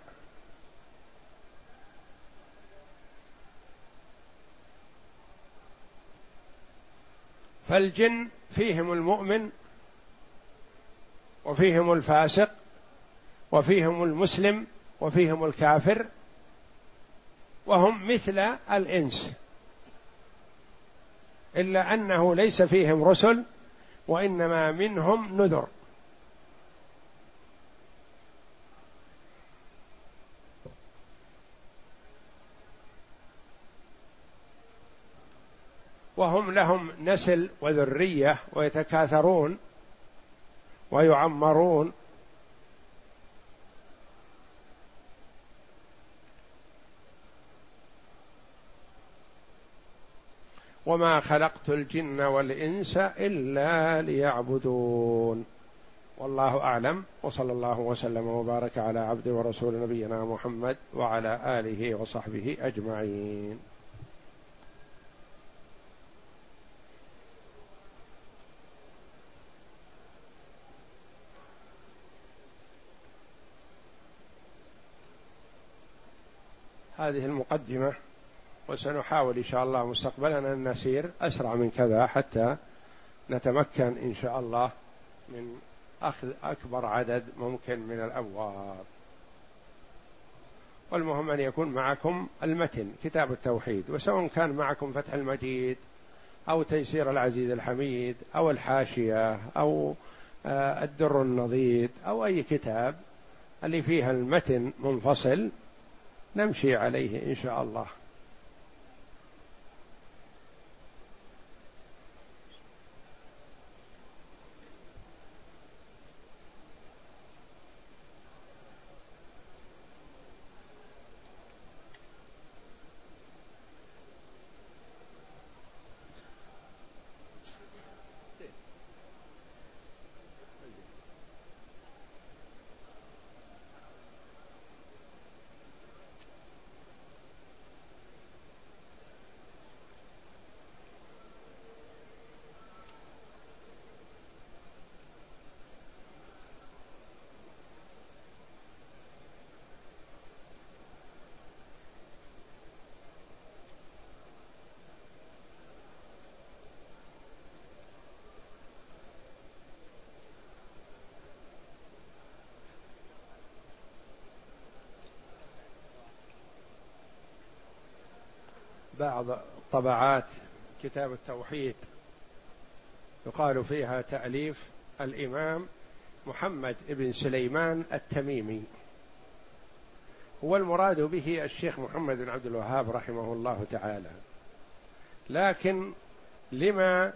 فالجن فيهم المؤمن وفيهم الفاسق وفيهم المسلم وفيهم الكافر وهم مثل الإنس. إلا أنه ليس فيهم رسل وإنما منهم نذر. وهم لهم نسل وذرية ويتكاثرون ويعمرون. وما خلقت الجن والإنس إلا ليعبدون. والله أعلم. وصلى الله وسلم وبارك على عبد ورسول نبينا محمد وعلى آله وصحبه أجمعين. هذه المقدمة وسنحاول إن شاء الله مستقبلا أن نسير أسرع من كذا حتى نتمكن إن شاء الله من أخذ أكبر عدد ممكن من الأبواب. والمهم أن يكون معكم المتن كتاب التوحيد وسواء كان معكم فتح المجيد أو تيسير العزيز الحميد أو الحاشية أو آه، الدر النضيد أو أي كتاب اللي فيها المتن منفصل نمشي عليه إن شاء الله. بعض طبعات كتاب التوحيد يقال فيها تأليف الإمام محمد بن سليمان التميمي. والمراد به الشيخ محمد بن عبد الوهاب رحمه الله تعالى. لكن لما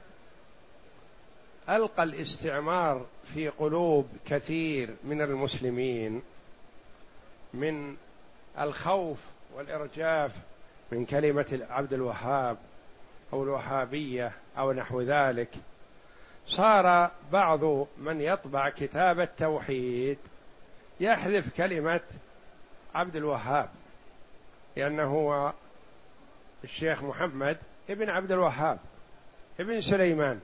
ألقى الاستعمار في قلوب كثير من المسلمين من الخوف والإرجاف من كلمة عبد الوهاب أو الوهابية أو نحو ذلك. صار بعض من يطبع كتاب التوحيد يحذف كلمة عبد الوهاب لأنه هو الشيخ محمد ابن عبد الوهاب ابن سليمان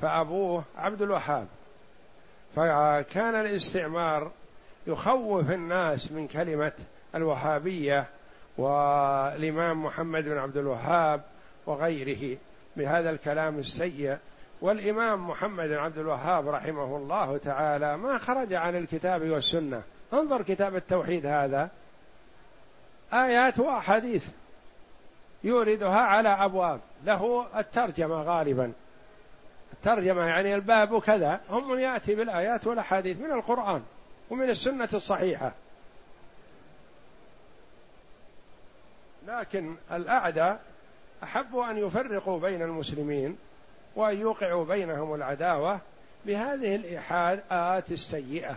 فأبوه عبد الوهاب. فكان الاستعمار يخوف الناس من كلمة الوهابية والإمام محمد بن عبد الوهاب وغيره بهذا الكلام السيء. والإمام محمد بن عبد الوهاب رحمه الله تعالى ما خرج عن الكتاب والسنة. انظر كتاب التوحيد هذا. آيات وأحاديث يوردها على أبواب. له الترجمة غالبا. الترجمة يعني الباب كذا. هم يأتي بالآيات والأحاديث من القرآن ومن السنة الصحيحة. لكن الأعداء أحبوا أن يفرقوا بين المسلمين وأن يوقعوا بينهم العداوة بهذه الإيحاءات السيئة.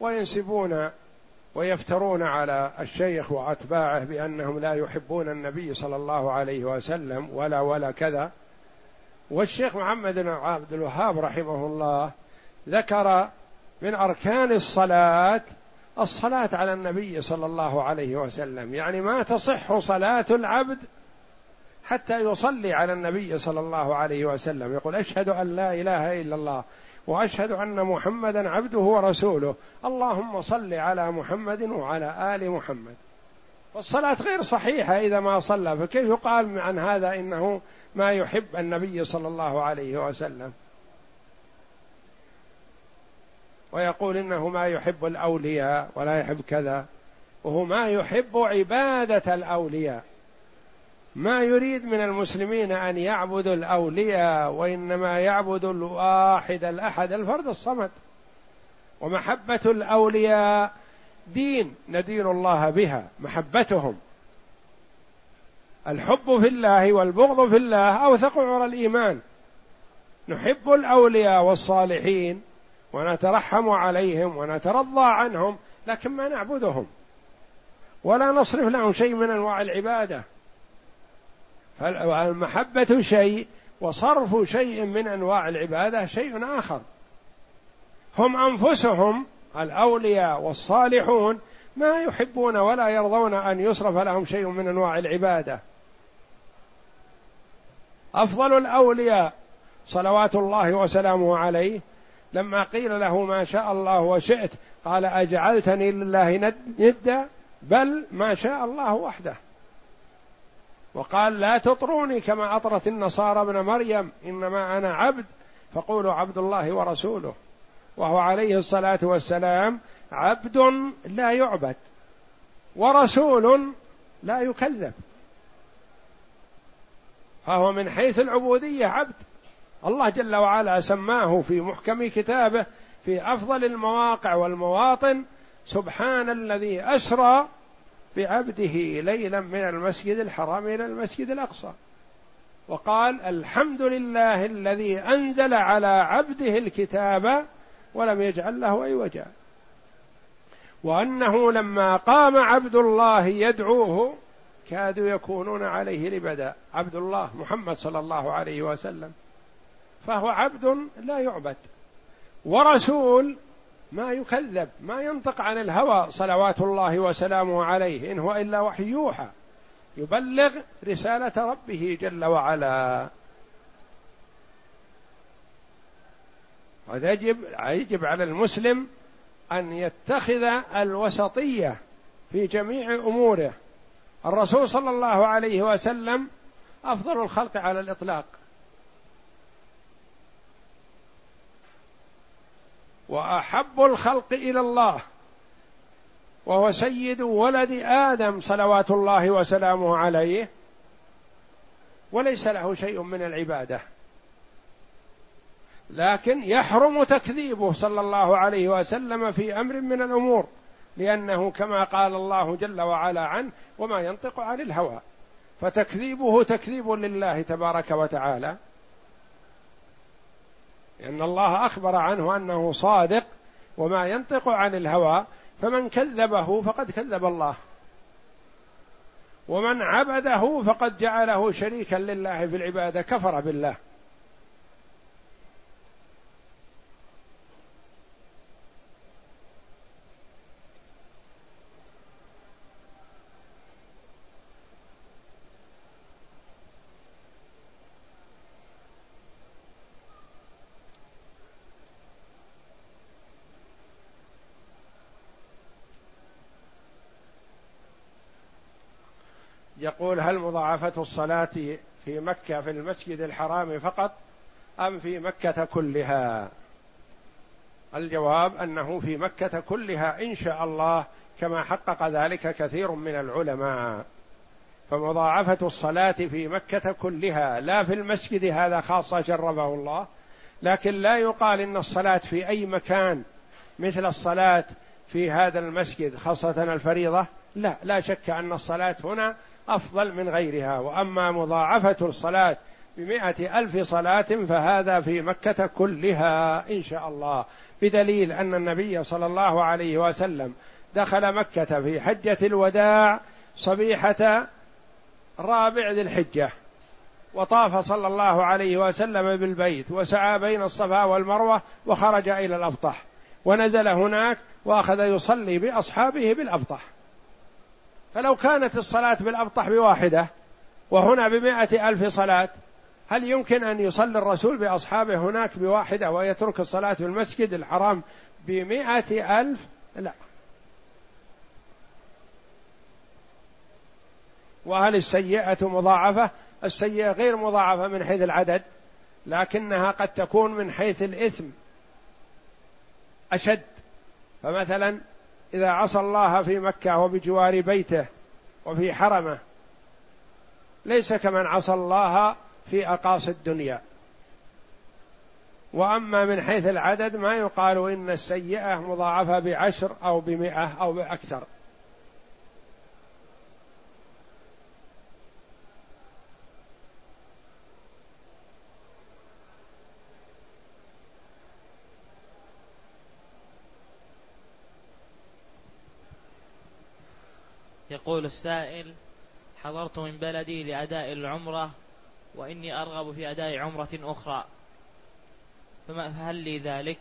وينسبون ويفترون على الشيخ وأتباعه بأنهم لا يحبون النبي صلى الله عليه وسلم ولا ولا كذا. والشيخ محمد بن عبد الوهاب رحمه الله ذكر من أركان الصلاة الصلاة على النبي صلى الله عليه وسلم. يعني ما تصح صلاة العبد حتى يصلي على النبي صلى الله عليه وسلم. يقول أشهد أن لا إله إلا الله وأشهد أن محمدا عبده ورسوله. اللهم صل على محمد وعلى آل محمد. والصلاة غير صحيحة إذا ما صلى. فكيف يقال عن هذا إنه ما يحب النبي صلى الله عليه وسلم؟ ويقول إنه ما يحب الأولياء ولا يحب كذا وهو ما يحب عبادة الأولياء. ما يريد من المسلمين أن يعبدوا الأولياء وإنما يعبدوا الواحد الأحد الفرد الصمد. ومحبة الأولياء دين ندين الله بها محبتهم. الحب في الله والبغض في الله أوثق عرى الإيمان. نحب الأولياء والصالحين ونترحم عليهم ونترضى عنهم لكن ما نعبدهم. ولا نصرف لهم شيء من أنواع العبادة. فالمحبه شيء وصرف شيء من أنواع العبادة شيء آخر. هم أنفسهم الأولياء والصالحون ما يحبون ولا يرضون أن يصرف لهم شيء من أنواع العبادة. أفضل الأولياء صلوات الله وسلامه عليه لما قيل له ما شاء الله وشئت قال أجعلتني لله ندا بل ما شاء الله وحده. وقال لا تطروني كما أطرت النصارى ابن مريم إنما أنا عبد فقولوا عبد الله ورسوله. وهو عليه الصلاة والسلام عبد لا يعبد ورسول لا يكذب. فهو من حيث العبودية عبد. الله جل وعلا سماه في محكم كتابه في أفضل المواقع والمواطن سبحان الذي أسرى بعبده ليلا من المسجد الحرام إلى المسجد الأقصى. وقال الحمد لله الذي أنزل على عبده الكتاب ولم يجعل له عوجا. وأنه لما قام عبد الله يدعوه كادوا يكونون عليه لبدا. عبد الله محمد صلى الله عليه وسلم. فهو عبد لا يعبد. ورسول ما يكذب ما ينطق عن الهوى صلوات الله وسلامه عليه إن هو إلا وحي يوحى. يبلغ رسالة ربه جل وعلا. ويجب يجب على المسلم أن يتخذ الوسطية في جميع أموره. الرسول صلى الله عليه وسلم أفضل الخلق على الإطلاق. وأحب الخلق إلى الله وهو سيد ولد آدم صلوات الله وسلامه عليه وليس له شيء من العبادة. لكن يحرم تكذيبه صلى الله عليه وسلم في أمر من الأمور لأنه كما قال الله جل وعلا عنه وما ينطق عن الهوى فتكذيبه تكذيب لله تبارك وتعالى. لأن الله أخبر عنه أنه صادق وما ينطق عن الهوى فمن كذبه فقد كذب الله. ومن عبده فقد جعله شريكا لله في العبادة كفر بالله. يقول هل مضاعفة الصلاة في مكة في المسجد الحرام فقط أم في مكة كلها؟ الجواب أنه في مكة كلها إن شاء الله كما حقق ذلك كثير من العلماء فمضاعفة الصلاة في مكة كلها لا في المسجد هذا خاصة جربه الله لكن لا يقال إن الصلاة في أي مكان مثل الصلاة في هذا المسجد خاصة الفريضة لا لا شك أن الصلاة هنا أفضل من غيرها. وأما مضاعفة الصلاة بمائة ألف صلاة فهذا في مكة كلها إن شاء الله. بدليل أن النبي صلى الله عليه وسلم دخل مكة في حجة الوداع صبيحة رابع ذي الحجة وطاف صلى الله عليه وسلم بالبيت وسعى بين الصفا والمروة وخرج إلى الأبطح ونزل هناك وأخذ يصلي بأصحابه بالأبطح فلو كانت الصلاة بالأبطح بواحدة وهنا بمائة ألف صلاة هل يمكن أن يصلي الرسول بأصحابه هناك بواحدة ويترك الصلاة في المسجد الحرام بمائة ألف؟ لا. وهل السيئة مضاعفة؟ السيئة غير مضاعفة من حيث العدد لكنها قد تكون من حيث الإثم أشد. فمثلا إذا عصى الله في مكة وبجوار بيته وفي حرمه ليس كمن عصى الله في أقاصي الدنيا. وأما من حيث العدد ما يقال إن السيئة مضاعفة بعشر أو بمئة أو بأكثر. يقول السائل حضرت من بلدي لأداء العمرة وإني أرغب في أداء عمرة أخرى. فهل لي ذلك؟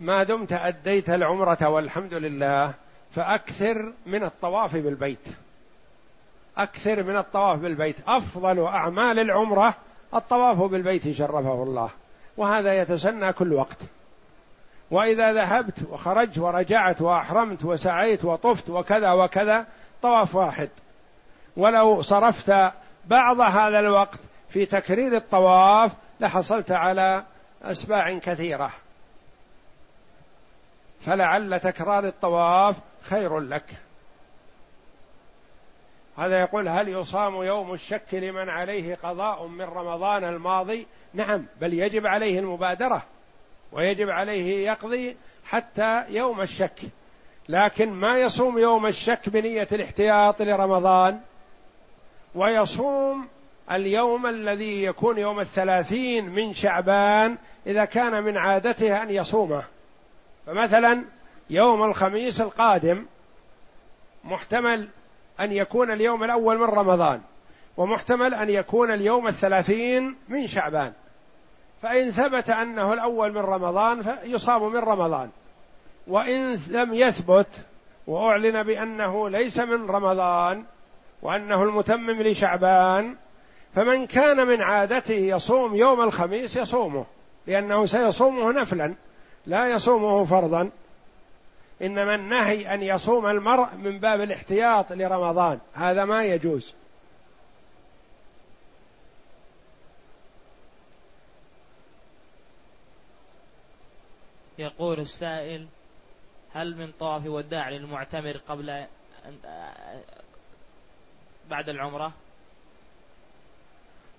ما دمت أديت العمرة والحمد لله فأكثر من الطواف بالبيت. أكثر من الطواف بالبيت. أفضل أعمال العمرة الطواف بالبيت شرفه الله. وهذا يتسنى كل وقت. وإذا ذهبت وخرجت ورجعت وأحرمت وسعيت وطفت وكذا وكذا طواف واحد. ولو صرفت بعض هذا الوقت في تكرير الطواف لحصلت على أسباع كثيرة. فلعل تكرار الطواف خير لك. هذا يقول هل يصام يوم الشك لمن عليه قضاء من رمضان الماضي؟ نعم بل يجب عليه المبادرة. ويجب عليه يقضي حتى يوم الشك. لكن ما يصوم يوم الشك بنية الاحتياط لرمضان ويصوم اليوم الذي يكون يوم الثلاثين من شعبان إذا كان من عادته أن يصومه. فمثلا يوم الخميس القادم محتمل أن يكون اليوم الأول من رمضان ومحتمل أن يكون اليوم الثلاثين من شعبان. فإن ثبت أنه الأول من رمضان فيصاب من رمضان. وإن لم يثبت وأعلن بأنه ليس من رمضان وأنه المتمم لشعبان فمن كان من عادته يصوم يوم الخميس يصومه لأنه سيصومه نفلا لا يصومه فرضا. إنما النهي أن يصوم المرء من باب الاحتياط لرمضان هذا ما يجوز. يقول السائل هل من طواف وداع للمعتمر قبل بعد العمرة؟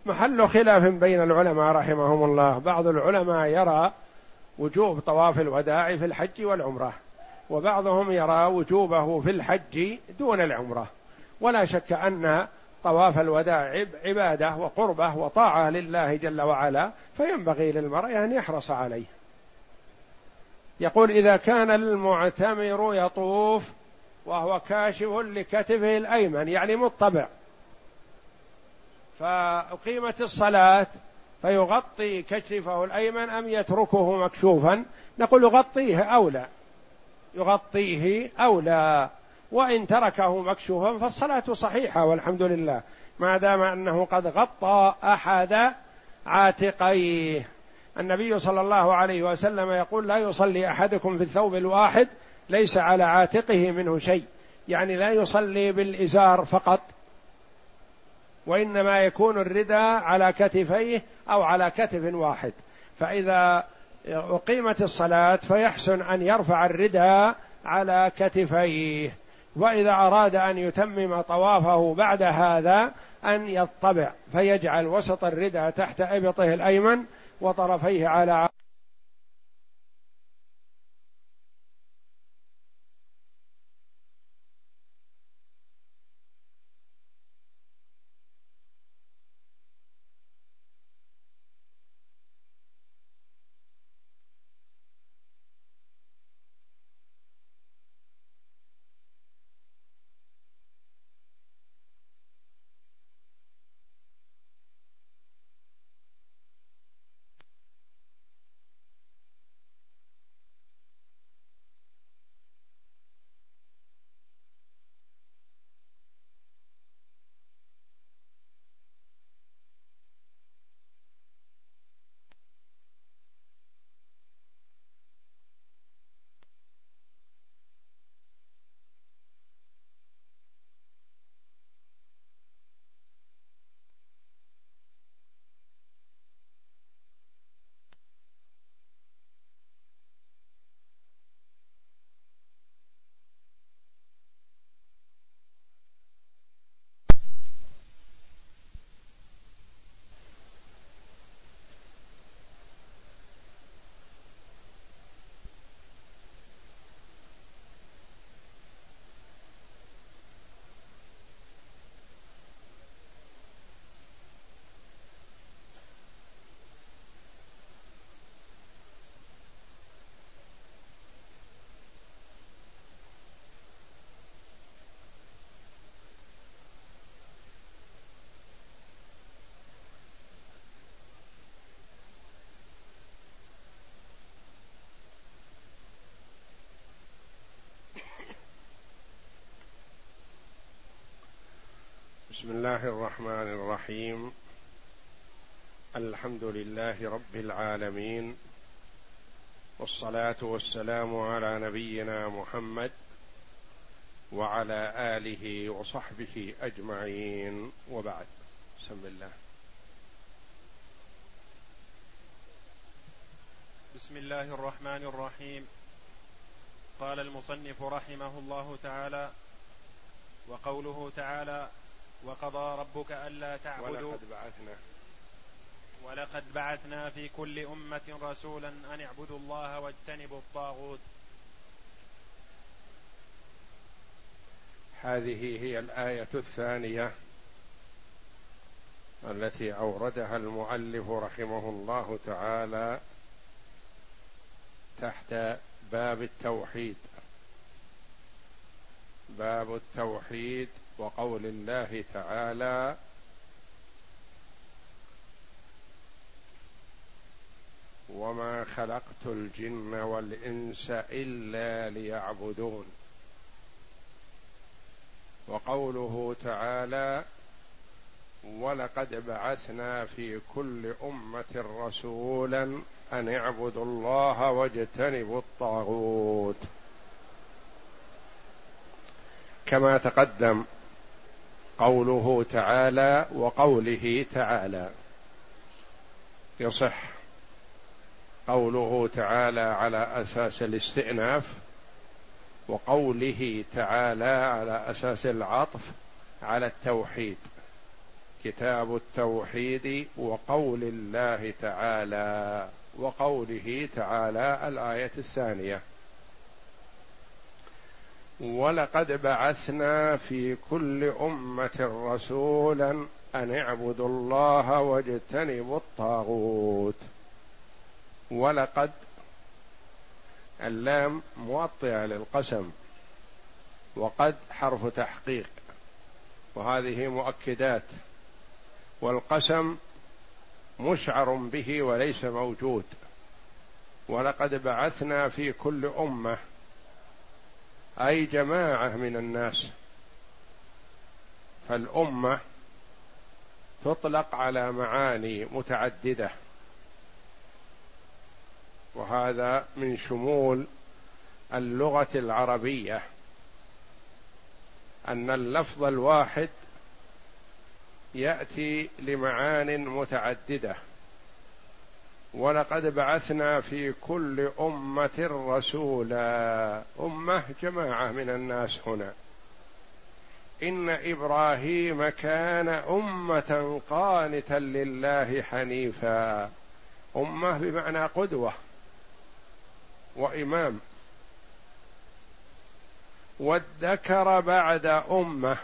محل خلاف بين العلماء رحمهم الله. بعض العلماء يرى وجوب طواف الوداع في الحج والعمرة وبعضهم يرى وجوبه في الحج دون العمرة. ولا شك أن طواف الوداع عبادة وقربة وطاعة لله جل وعلا فينبغي للمرء أن يحرص عليه. يقول إذا كان المعتمر يطوف وهو كاشف لكتفه الأيمن يعني مطبع. فأقيمت الصلاة فيغطي كتفه الأيمن أم يتركه مكشوفا؟ نقول يغطيه أولى. يغطيه أولى. وإن تركه مكشوفا فالصلاة صحيحة والحمد لله. ما دام أنه قد غطى أحد عاتقيه. النبي صلى الله عليه وسلم يقول لا يصلي أحدكم في الثوب الواحد ليس على عاتقه منه شيء. يعني لا يصلي بالإزار فقط. وإنما يكون الرداء على كتفيه أو على كتف واحد. فإذا أقيمت الصلاة فيحسن أن يرفع الرداء على كتفيه. وإذا أراد أن يتمم طوافه بعد هذا أن يطبع. فيجعل وسط الرداء تحت إبطه الأيمن وطرفيه على بسم الله الرحمن الرحيم. الحمد لله رب العالمين. والصلاة والسلام على نبينا محمد وعلى آله وصحبه أجمعين. وبعد بسم الله. بسم الله الرحمن الرحيم. قال المصنف رحمه الله تعالى وقوله تعالى وقضى ربك ألا تعبدوا ولقد بعثنا. ولقد بعثنا في كل أمة رسولا أن اعبدوا الله واجتنبوا الطاغوت. هذه هي الآية الثانية التي أوردها المؤلف رحمه الله تعالى تحت باب التوحيد. باب التوحيد وقول الله تعالى وما خلقت الجن والانس الا ليعبدون وقوله تعالى ولقد بعثنا في كل امه رسولا ان اعبدوا الله واجتنبوا الطاغوت كما تقدم قوله تعالى وقوله تعالى. يصح قوله تعالى على أساس الاستئناف وقوله تعالى على أساس العطف على التوحيد. كتاب التوحيد وقول الله تعالى وقوله تعالى الآية الثانية. ولقد بعثنا في كل أمة رسولا أن اعبدوا الله واجتنبوا الطاغوت. ولقد اللام موطئة للقسم وقد حرف تحقيق وهذه مؤكدات والقسم مشعر به وليس موجود. ولقد بعثنا في كل أمة أي جماعة من الناس. فالأمة تطلق على معاني متعددة. وهذا من شمول اللغة العربية. أن اللفظ الواحد يأتي لمعان متعددة. ولقد بعثنا في كل أمة رسولا. أمة جماعة من الناس هنا. إن إبراهيم كان أمة قانتا لله حنيفا. أمة بمعنى قدوة وإمام. وادكر بعد أمة.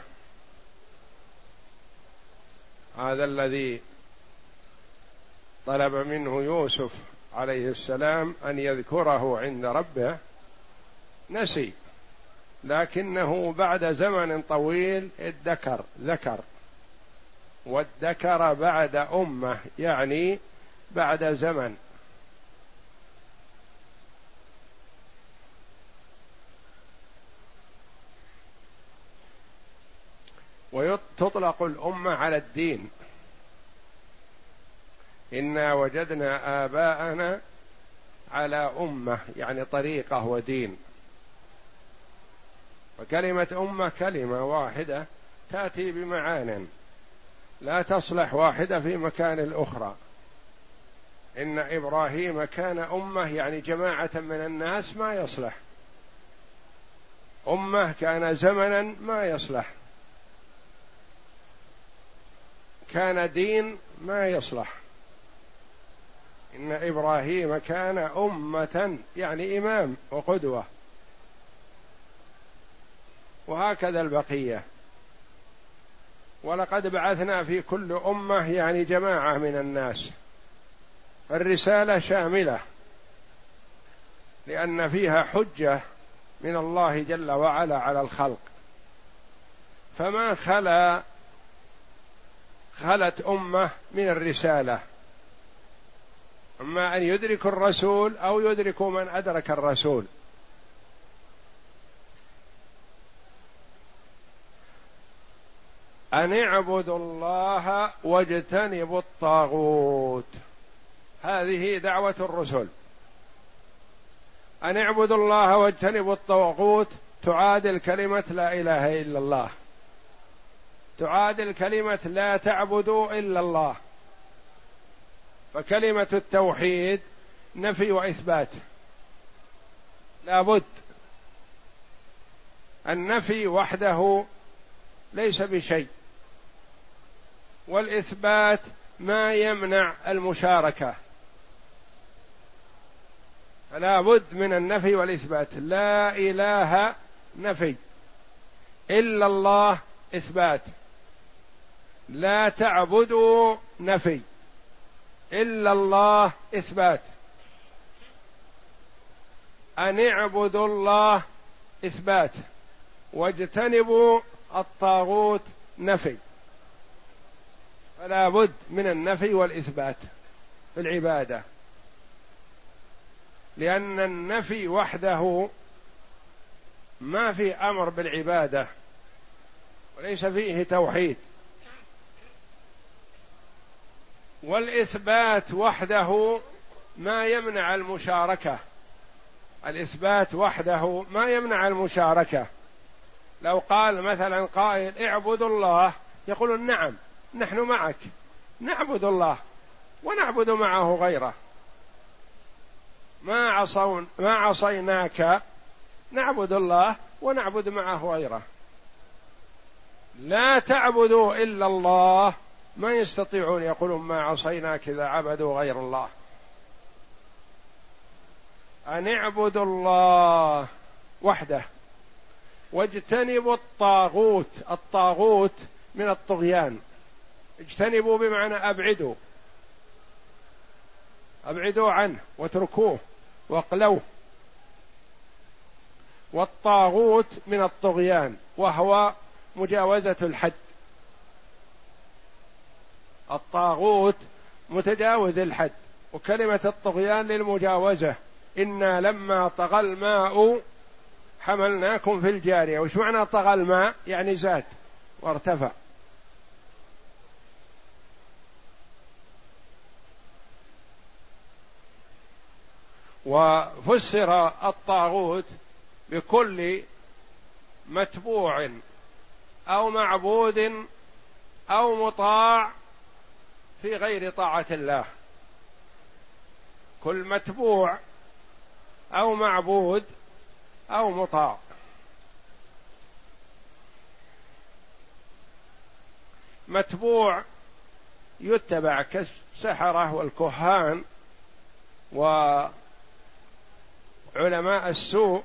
هذا الذي طلب منه يوسف عليه السلام أن يذكره عند ربه. نسي لكنه بعد زمن طويل ادكر ذكر وادكر بعد أمة يعني بعد زمن. وتطلق الأمة على الدين. إنا وجدنا آباءنا على أمة يعني طريقة ودين. وكلمة أمة كلمة واحدة تأتي بمعان. لا تصلح واحدة في مكان الأخرى. إن إبراهيم كان أمة يعني جماعة من الناس ما يصلح. أمة كان زمنا ما يصلح. كان دين ما يصلح. إن إبراهيم كان أمة يعني إمام وقدوة. وهكذا البقية. ولقد بعثنا في كل أمة يعني جماعة من الناس. الرسالة شاملة لأن فيها حجة من الله جل وعلا على الخلق. فما خلا خلت أمة من الرسالة. أما أن يدرك الرسول أو يدرك من أدرك الرسول. أن اعبدوا الله واجتنبوا الطاغوت. هذه دعوة الرسل. أن اعبدوا الله واجتنبوا الطاغوت. تعادل كلمة لا إله إلا الله. تعادل كلمة لا تعبدوا إلا الله. فكلمة التوحيد نفي وإثبات. لابد النفي وحده ليس بشيء والإثبات ما يمنع المشاركة. فلا بد من النفي والإثبات. لا إله نفي إلا الله إثبات. لا تعبدوا نفي. إلا الله إثبات. أن اعبدوا الله إثبات. واجتنبوا الطاغوت نفي. فلا بد من النفي والإثبات في العبادة. لأن النفي وحده ما في أمر بالعبادة وليس فيه توحيد. والإثبات وحده ما يمنع المشاركة. الإثبات وحده ما يمنع المشاركة. لو قال مثلا قائل اعبدوا الله يقولون نعم نحن معك. نعبد الله ونعبد معه غيره. ما عصون ما عصيناك نعبد الله ونعبد معه غيره. لا تعبدوا إلا الله ما يستطيعون يقولون ما عصيناك إذا عبدوا غير الله. أن اعبدوا الله وحده واجتنبوا الطاغوت الطاغوت من الطغيان. اجتنبوا بمعنى أبعدوا. أبعدوا عنه واتركوه واقلوه. والطاغوت من الطغيان وهو مجاوزة الحد. الطاغوت متجاوز الحد وكلمة الطغيان للمجاوزة إنا لما طغى الماء حملناكم في الجارية. وش معنى طغى الماء؟ يعني زاد وارتفع. وفسر الطاغوت بكل متبوع أو معبود أو مطاع في غير طاعة الله. كل متبوع أو معبود أو مطاع. متبوع يتبع كالسحرة والكهان وعلماء السوء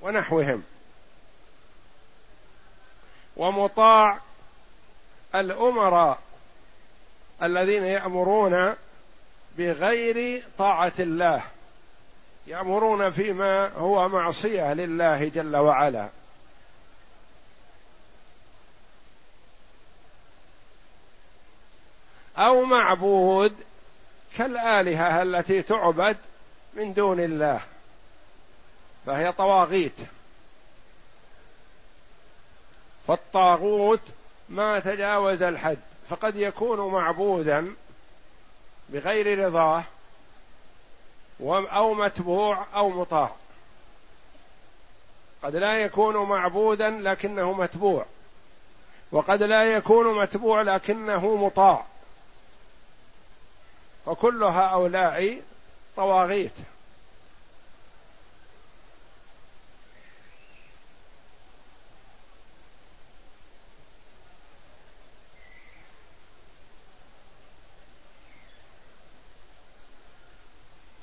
ونحوهم. ومطاع الأمراء الذين يأمرون بغير طاعة الله. يأمرون فيما هو معصية لله جل وعلا. أو معبود كالآلهة التي تعبد من دون الله. فهي طواغيت. فالطاغوت ما تجاوز الحد. فقد يكون معبودا بغير رضاه أو متبوع أو مطاع. قد لا يكون معبودا لكنه متبوع. وقد لا يكون متبوع لكنه مطاع. فكل هؤلاء طواغيت.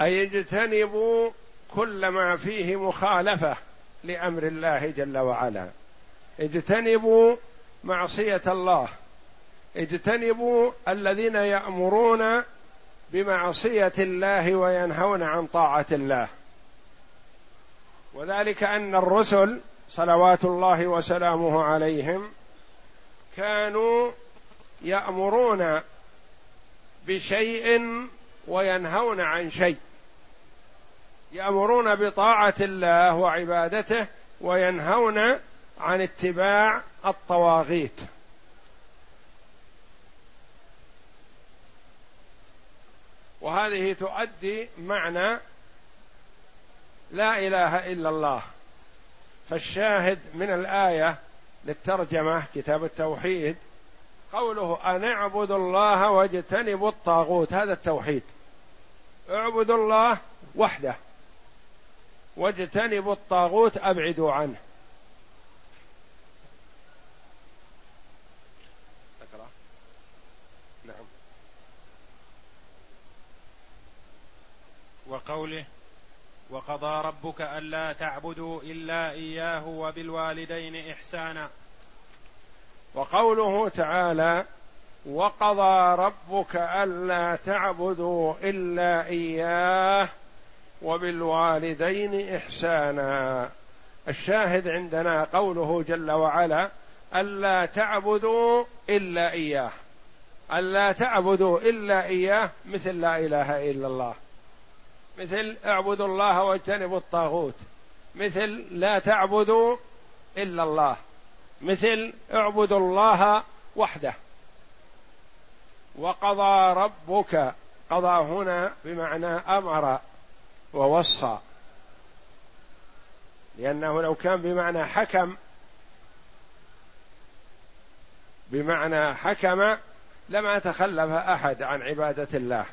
أي اجتنبوا كل ما فيه مخالفة لأمر الله جل وعلا. اجتنبوا معصية الله. اجتنبوا الذين يأمرون بمعصية الله وينهون عن طاعة الله. وذلك أن الرسل صلوات الله وسلامه عليهم كانوا يأمرون بشيء وينهون عن شيء. يأمرون بطاعة الله وعبادته وينهون عن اتباع الطواغيت. وهذه تؤدي معنى لا إله إلا الله. فالشاهد من الآية للترجمة كتاب التوحيد قوله أن اعبدوا الله واجتنبوا الطاغوت. هذا التوحيد. اعبدوا الله وحده. واجتنبوا الطاغوت أبعدوا عنه. نعم. وقوله وقضى ربك ألا تعبدوا إلا إياه وبالوالدين إحسانا. وقوله تعالى وقضى ربك ألا تعبدوا إلا إياه وبالوالدين إحسانا. الشاهد عندنا قوله جل وعلا ألا تعبدوا إلا إياه. ألا تعبدوا إلا إياه مثل لا إله إلا الله. مثل اعبدوا الله واجتنبوا الطاغوت. مثل لا تعبدوا إلا الله. مثل اعبدوا الله وحده. وقضى ربك قضى هنا بمعنى أمر. ووصى. لأنه لو كان بمعنى حكم بمعنى حكم لما تخلف أحد عن عبادة الله.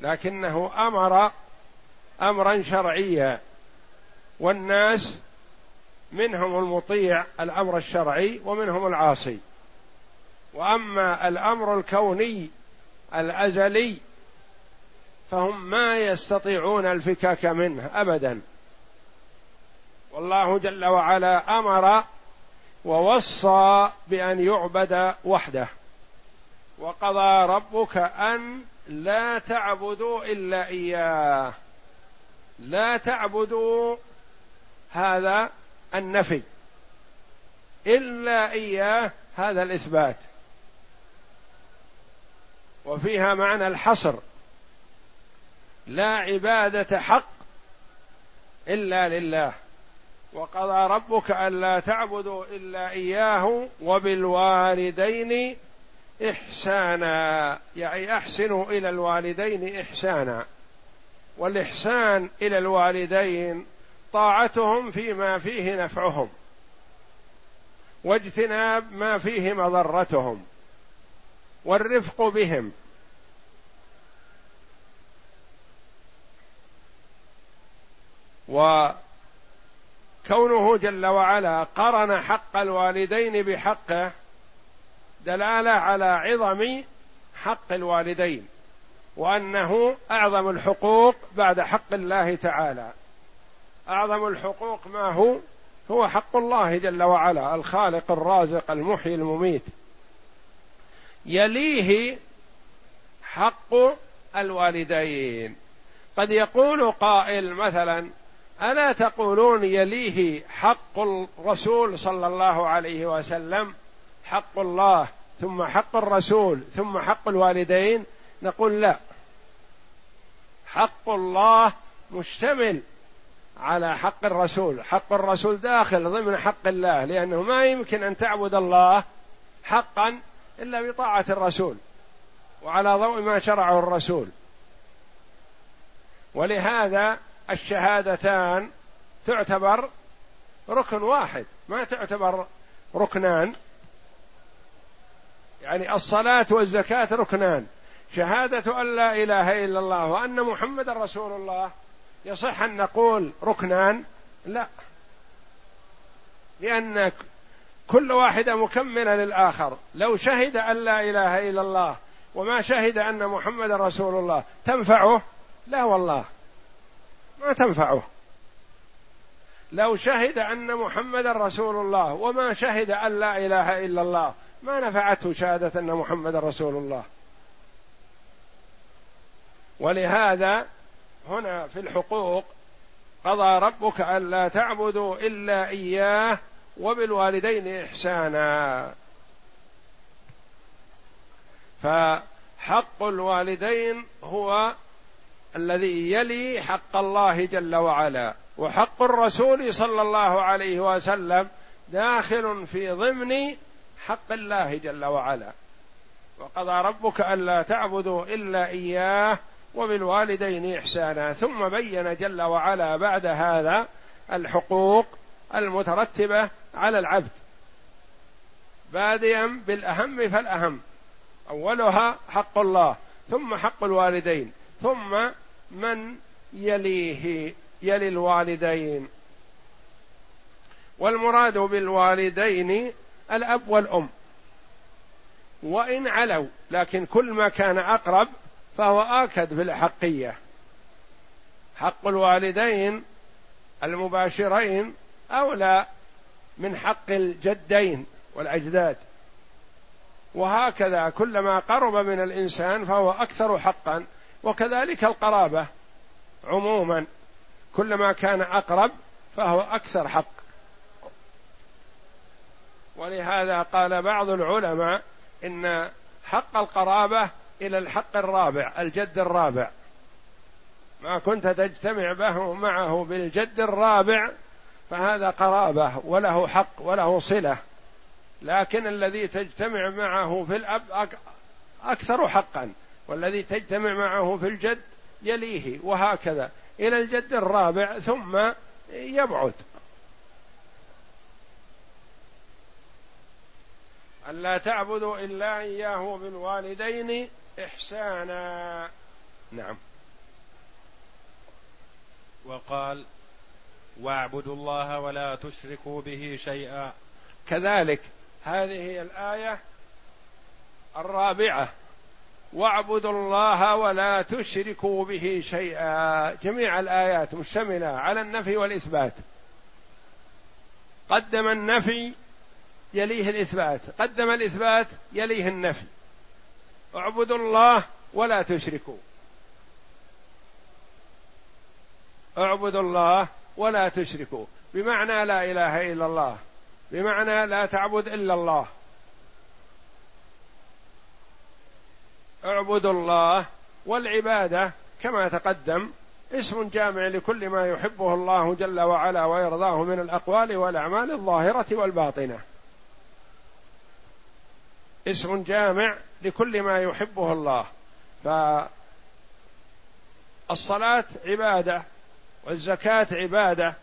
لكنه أمر أمرا شرعيا والناس منهم المطيع الأمر الشرعي ومنهم العاصي. وأما الأمر الكوني الأزلي فهم ما يستطيعون الفكاك منه ابدا. والله جل وعلا أمر ووصى بأن يعبد وحده. وقضى ربك أن لا تعبدوا إلا إياه. لا تعبدوا هذا النفي. إلا إياه هذا الإثبات. وفيها معنى الحصر. لا عبادة حق إلا لله. وقضى ربك ألا تعبدوا إلا إياه وبالوالدين إحسانا. يعني أحسنوا إلى الوالدين إحسانا. والإحسان إلى الوالدين طاعتهم فيما فيه نفعهم. واجتناب ما فيه مضرتهم. والرفق بهم. وكونه جل وعلا قرن حق الوالدين بحقه دلالة على عظم حق الوالدين وأنه أعظم الحقوق بعد حق الله تعالى. أعظم الحقوق ما هو؟ هو حق الله جل وعلا الخالق الرازق المحيي المميت. يليه حق الوالدين. قد يقول قائل مثلا ألا تقولون يليه حق الرسول صلى الله عليه وسلم حق الله ثم حق الرسول ثم حق الوالدين؟ نقول لا. حق الله مشتمل على حق الرسول. حق الرسول داخل ضمن حق الله لأنه ما يمكن أن تعبد الله حقا إلا بطاعة الرسول وعلى ضوء ما شرعه الرسول. ولهذا الشهادتان تعتبر ركن واحد ما تعتبر ركنان. يعني الصلاة والزكاة ركنان. شهادة أن لا إله إلا الله وأن محمد رسول الله يصح أن نقول ركنان؟ لا. لأن كل واحدة مكملة للآخر. لو شهد أن لا إله إلا الله وما شهد أن محمد رسول الله تنفعه؟ لا والله. ما تنفعه. لو شهد أن محمد رسول الله وما شهد أن لا إله إلا الله ما نفعته شهادة أن محمد رسول الله؟ ولهذا هنا في الحقوق قضى ربك ألا تعبدوا إلا إياه وبالوالدين إحسانا. فحق الوالدين هو الذي يلي حق الله جل وعلا. وحق الرسول صلى الله عليه وسلم داخل في ضمن حق الله جل وعلا. وقضى ربك ألا تعبدوا إلا إياه وبالوالدين إحسانا. ثم بين جل وعلا بعد هذا الحقوق المترتبة على العبد. باديا بالأهم فالأهم. أولها حق الله ثم حق الوالدين ثم من يليه يلي الوالدين. والمراد بالوالدين الأب والأم. وإن علوا لكن كل ما كان أقرب فهو آكد في الأحقية حق الوالدين المباشرين أولى من حق الجدين والأجداد. وهكذا كلما قرب من الإنسان فهو أكثر حقا. وكذلك القرابة عموما. كلما كان أقرب فهو أكثر حق. ولهذا قال بعض العلماء إن حق القرابة إلى الحق الرابع الجد الرابع. ما كنت تجتمع به معه بالجد الرابع فهذا قرابة وله حق وله صلة. لكن الذي تجتمع معه في الاب أكثر حقا. والذي تجتمع معه في الجد يليه وهكذا. إلى الجد الرابع ثم يبعد ألا تعبدوا إلا إياه بالوالدين إحسانا. نعم. وقال واعبدوا الله ولا تشركوا به شيئا. كذلك. هذه الآية الرابعة. واعبدوا الله ولا تشركوا به شيئا. جميع الآيات مشتملة على النفي والإثبات. قدم النفي يليه الإثبات. قدم الإثبات يليه النفي. اعبدوا الله ولا تشركوا. اعبدوا الله ولا تشركوا. بمعنى لا إله إلا الله. بمعنى لا تعبد إلا الله. اعبدوا الله والعبادة كما تقدم اسم جامع لكل ما يحبه الله جل وعلا ويرضاه من الأقوال والأعمال الظاهرة والباطنة. اسم جامع لكل ما يحبه الله. فالصلاة عبادة والزكاة عبادة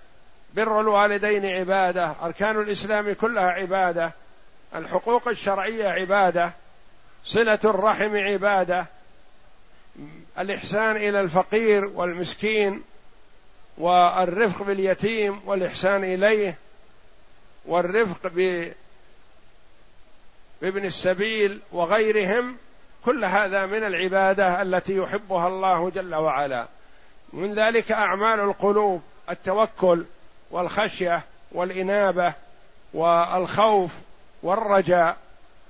بر الوالدين عبادة أركان الإسلام كلها عبادة الحقوق الشرعية عبادة صلة الرحم عبادة الإحسان إلى الفقير والمسكين والرفق باليتيم والإحسان إليه والرفق بابن السبيل وغيرهم كل هذا من العبادة التي يحبها الله جل وعلا. من ذلك أعمال القلوب التوكل والخشية والإنابة والخوف والرجاء.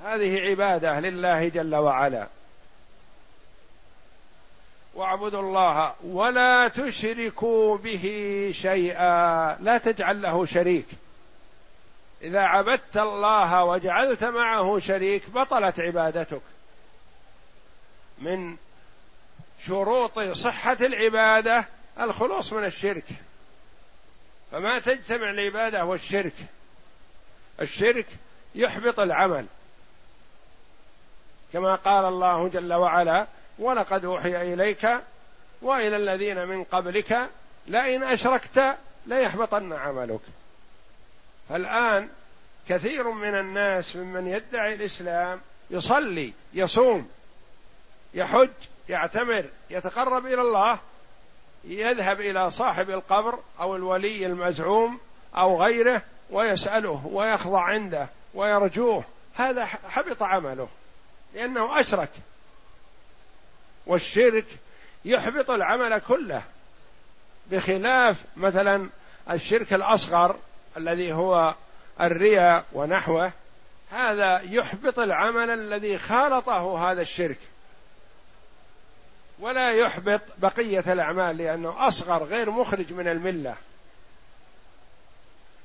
هذه عبادة لله جل وعلا. واعبدوا الله ولا تشركوا به شيئا. لا تجعل له شريك. إذا عبدت الله وجعلت معه شريك بطلت عبادتك. من شروط صحة العبادة الخلوص من الشرك. فما تجتمع العبادة والشرك. الشرك يحبط العمل. كما قال الله جل وعلا ولقد أوحي إليك وإلى الذين من قبلك لئن أشركت ليحبطن عملك. الآن كثير من الناس ممن يدعي الإسلام يصلي يصوم يحج يعتمر يتقرب إلى الله يذهب إلى صاحب القبر أو الولي المزعوم أو غيره ويسأله ويخضع عنده ويرجوه. هذا حبط عمله. لأنه أشرك. والشرك يحبط العمل كله. بخلاف مثلا الشرك الأصغر الذي هو الرياء ونحوه هذا يحبط العمل الذي خالطه هذا الشرك. ولا يحبط بقية الأعمال لأنه أصغر غير مخرج من الملة.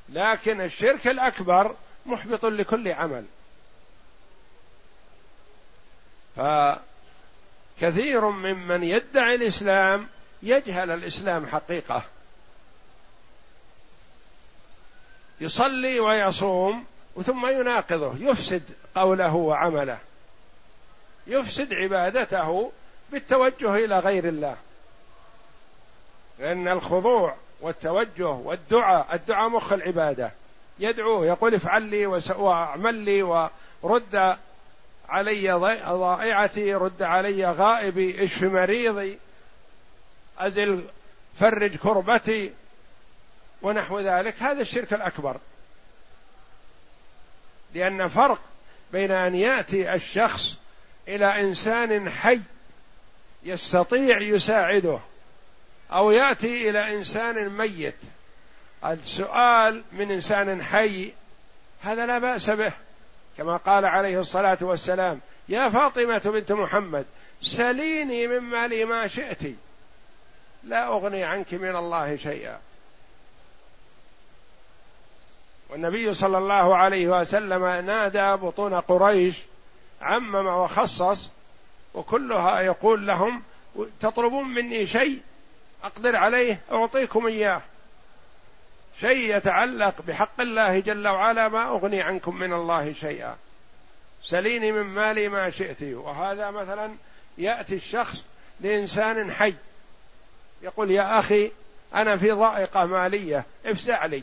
لكن الشرك الأكبر محبط لكل عمل. فكثير ممن يدعي الإسلام يجهل الإسلام حقيقة. يصلي ويصوم ثم يناقضه يفسد قوله وعمله. يفسد عبادته بالتوجه إلى غير الله. لأن الخضوع والتوجه والدعاء الدعاء مخ العبادة. يدعو يقول افعل لي واعمل لي ورد علي ضائعتي رد علي غائبي اشف مريضي؟ أزل فرج كربتي ونحو ذلك. هذا الشرك الأكبر. لأن فرق بين أن يأتي الشخص إلى إنسان حي يستطيع يساعده أو يأتي إلى إنسان ميت. السؤال من إنسان حي هذا لا بأس به. كما قال عليه الصلاة والسلام يا فاطمة بنت محمد سليني من مالي ما شئت. لا أغني عنك من الله شيئا. والنبي صلى الله عليه وسلم نادى بطون قريش عمم وخصص وكلها يقول لهم تطلبون مني شيء؟ أقدر عليه أعطيكم إياه. شيء يتعلق بحق الله جل وعلا ما أغني عنكم من الله شيئا. سليني من مالي ما شئت. وهذا مثلا يأتي الشخص لإنسان حي. يقول يا أخي أنا في ضائقة مالية افزع لي.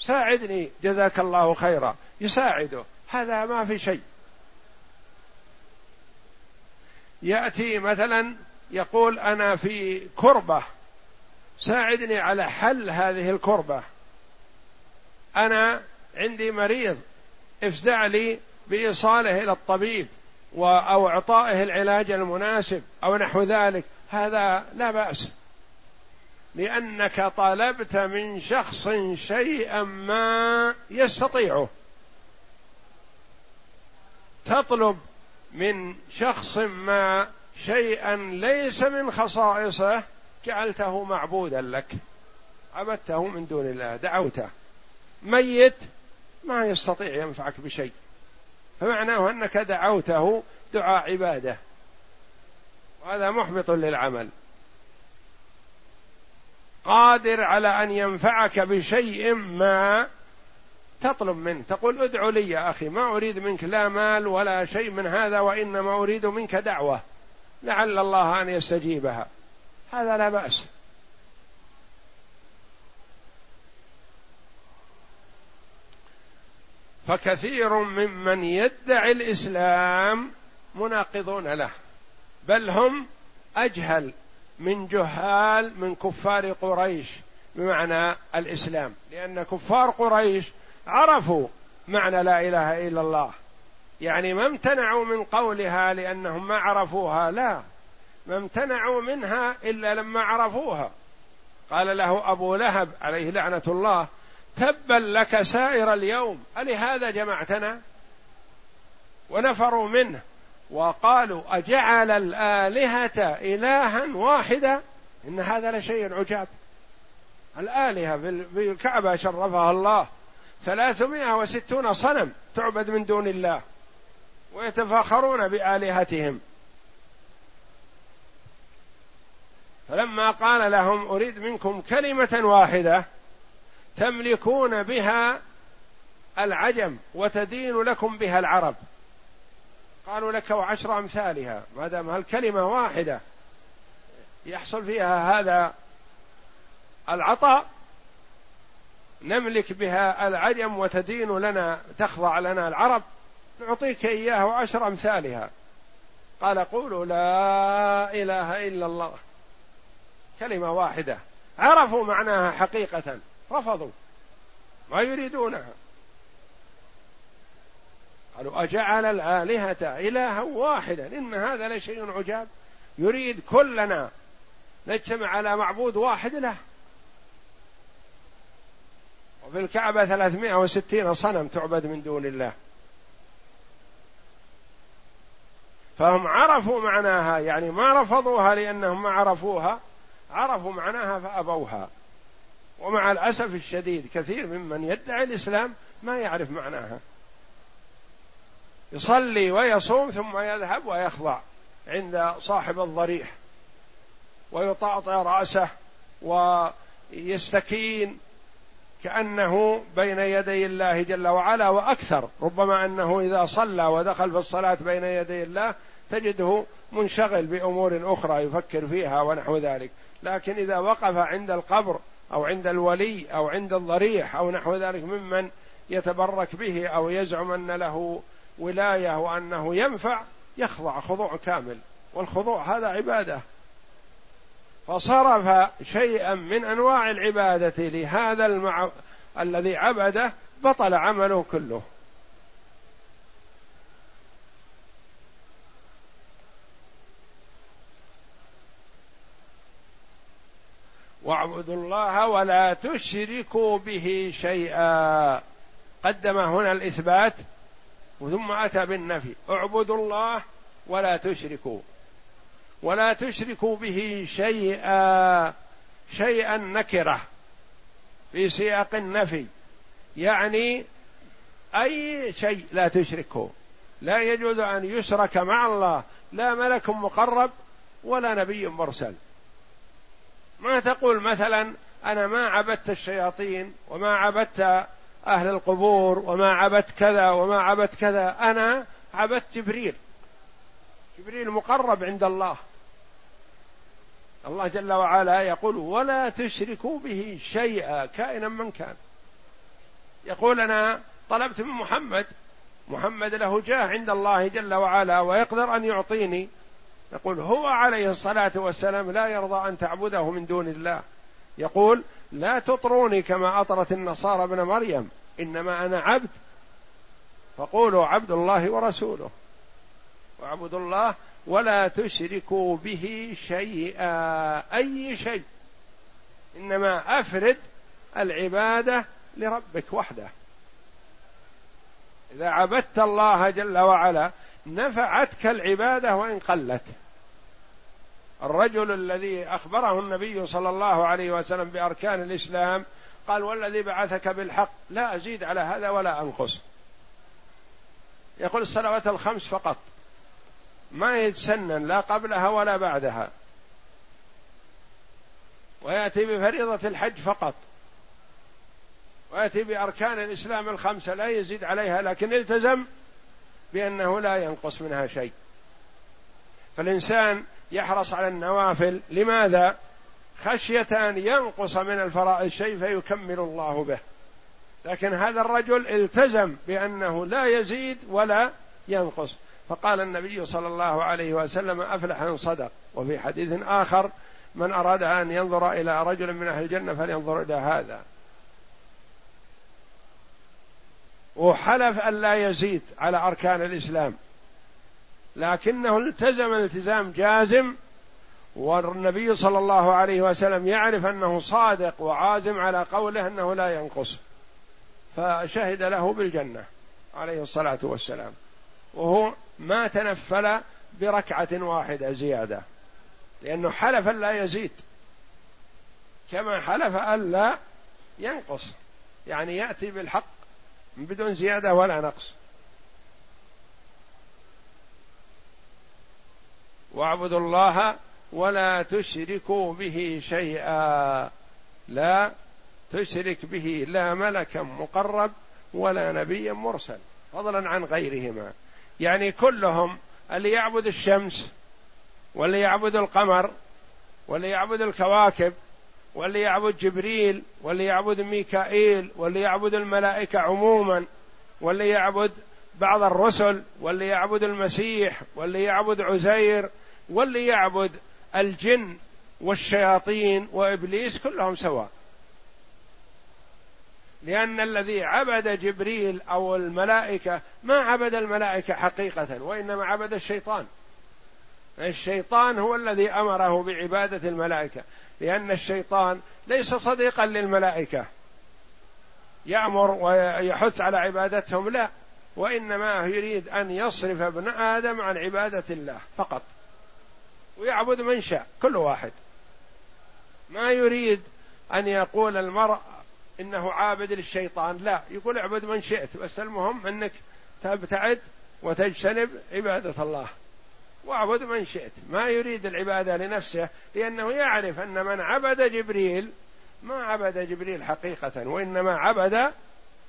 ساعدني جزاك الله خيرا. يساعده. هذا ما في شيء. يأتي مثلا يقول أنا في كربة. ساعدني على حل هذه الكربة. أنا عندي مريض افزع لي بإيصاله إلى الطبيب أو إعطائه العلاج المناسب أو نحو ذلك. هذا لا بأس. لأنك طلبت من شخص شيئا ما يستطيعه. تطلب من شخص ما شيئا ليس من خصائصه جعلته معبودا لك. عبدته من دون الله. دعوته. ميت ما يستطيع ينفعك بشيء. فمعناه أنك دعوته دعاء عبادة. وهذا محبط للعمل. قادر على أن ينفعك بشيء ما تطلب منه. تقول ادعو لي يا أخي ما أريد منك لا مال ولا شيء من هذا وإنما أريد منك دعوة. لعل الله أن يستجيبها. هذا لا بأس. فكثير ممن يدعي الإسلام مناقضون له بل هم أجهل من جهال من كفار قريش بمعنى الإسلام لأن كفار قريش عرفوا معنى لا إله إلا الله. يعني ما امتنعوا من قولها لأنهم ما عرفوها لا. ما امتنعوا منها إلا لما عرفوها. قال له أبو لهب عليه لعنة الله تبا لك سائر اليوم. ألهذا جمعتنا؟ ونفروا منه. وقالوا أجعل الآلهة إلها واحدا إن هذا لشيء عجاب. الآلهة في الكعبة شرفها الله. ثلاثمائة وستون صنم تعبد من دون الله. ويتفاخرون بآلهتهم. فلما قال لهم أريد منكم كلمة واحدة تملكون بها العجم وتدين لكم بها العرب. قالوا لك وعشر أمثالها. ما دام هالكلمة واحدة يحصل فيها هذا العطاء نملك بها العجم وتدين لنا تخضع لنا العرب. نعطيك إياها وعشر أمثالها. قال قولوا لا إله إلا الله. كلمة واحدة. عرفوا معناها حقيقة. رفضوا. ما يريدونها. قالوا أجعل الآلهة إلها واحدا. إن هذا لشيء عجاب. يريد كلنا نجتمع على معبود واحد له. وفي الكعبة ثلاثمائة وستين صنم تعبد من دون الله. فهم عرفوا معناها يعني ما رفضوها لأنهم ما عرفوها عرفوا معناها فأبوها. ومع الأسف الشديد كثير ممن يدعي الإسلام ما يعرف معناها. يصلي ويصوم ثم يذهب ويخضع عند صاحب الضريح ويطاطئ رأسه ويستكين كأنه بين يدي الله جل وعلا وأكثر. ربما أنه إذا صلى ودخل في الصلاة بين يدي الله تجده منشغل بأمور أخرى يفكر فيها ونحو ذلك. لكن إذا وقف عند القبر أو عند الولي أو عند الضريح أو نحو ذلك ممن يتبرك به أو يزعم أن له ولاية وأنه ينفع يخضع خضوع كامل والخضوع هذا عبادة. فصرف شيئا من أنواع العبادة لهذا المع... الذي عبده بطل عمله كله. واعبدوا الله ولا تشركوا به شيئا. قدم هنا الإثبات ثم أتى بالنفي. اعبدوا الله ولا تشركوا. ولا تشركوا به شيئا. شيئا نكرة. في سياق النفي. يعني أي شيء لا تشركه. لا يجوز أن يشرك مع الله. لا ملك مقرب ولا نبي مرسل. ما تقول مثلا أنا ما عبدت الشياطين وما عبدت أهل القبور وما عبدت كذا وما عبدت كذا. أنا عبدت جبريل. جبريل مقرب عند الله. الله جل وعلا يقول ولا تشركوا به شيئا كائنا من كان. يقول أنا طلبت من محمد محمد له جاه عند الله جل وعلا ويقدر أن يعطيني يقول هو عليه الصلاة والسلام لا يرضى أن تعبده من دون الله. يقول لا تطروني كما أطرت النصارى ابن مريم إنما أنا عبد. فقولوا عبد الله ورسوله. واعبدوا الله ولا تشركوا به شيئا أي شيء. إنما أفرد العبادة لربك وحده. إذا عبدت الله جل وعلا نفعتك العبادة وإن قلت. الرجل الذي أخبره النبي صلى الله عليه وسلم بأركان الإسلام قال والذي بعثك بالحق لا أزيد على هذا ولا أنقص. يقول الصلوات الخمس فقط. ما يتسنن لا قبلها ولا بعدها. ويأتي بفريضة الحج فقط. ويأتي بأركان الإسلام الخمسة لا يزيد عليها لكن التزم بأنه لا ينقص منها شيء. فالإنسان يحرص على النوافل. لماذا؟ خشيه ان ينقص من الفرائض شيء فيكمل الله به. لكن هذا الرجل التزم بأنه لا يزيد ولا ينقص. فقال النبي صلى الله عليه وسلم أفلح أن صدق. وفي حديث آخر من أراد أن ينظر إلى رجل من أهل الجنة فلينظر إلى هذا. وحلف أن لا يزيد على أركان الإسلام. لكنه التزم التزام جازم والنبي صلى الله عليه وسلم يعرف أنه صادق وعازم على قوله أنه لا ينقص فشهد له بالجنة عليه الصلاة والسلام. وهو ما تنفل بركعة واحدة زيادة لأنه حلف لا يزيد كما حلف أن لا ينقص. يعني يأتي بالحق بدون زيادة ولا نقص. واعبدوا الله ولا تشركوا به شيئا. لا تشرك به لا ملكا مقرب ولا نبيا مرسل فضلا عن غيرهما. يعني كلهم اللي يعبد الشمس واللي يعبد القمر واللي يعبد الكواكب واللي يعبد جبريل واللي يعبد ميكائيل واللي يعبد الملائكة عموما واللي يعبد بعض الرسل واللي يعبد المسيح واللي يعبد عزير واللي يعبد الجن والشياطين وإبليس كلهم سواء. لأن الذي عبد جبريل أو الملائكة ما عبد الملائكة حقيقة وإنما عبد الشيطان. الشيطان هو الذي أمره بعبادة الملائكة لأن الشيطان ليس صديقا للملائكة. يأمر ويحث على عبادتهم لا وإنما يريد أن يصرف ابن آدم عن عبادة الله فقط. ويعبد من شاء كل واحد. ما يريد أن يقول المرء إنه عابد للشيطان لا. يقول اعبد من شئت بس المهم إنك تبتعد وتجتنب عبادة الله. واعبد من شئت. ما يريد العبادة لنفسه لأنه يعرف أن من عبد جبريل ما عبد جبريل حقيقة وإنما عبد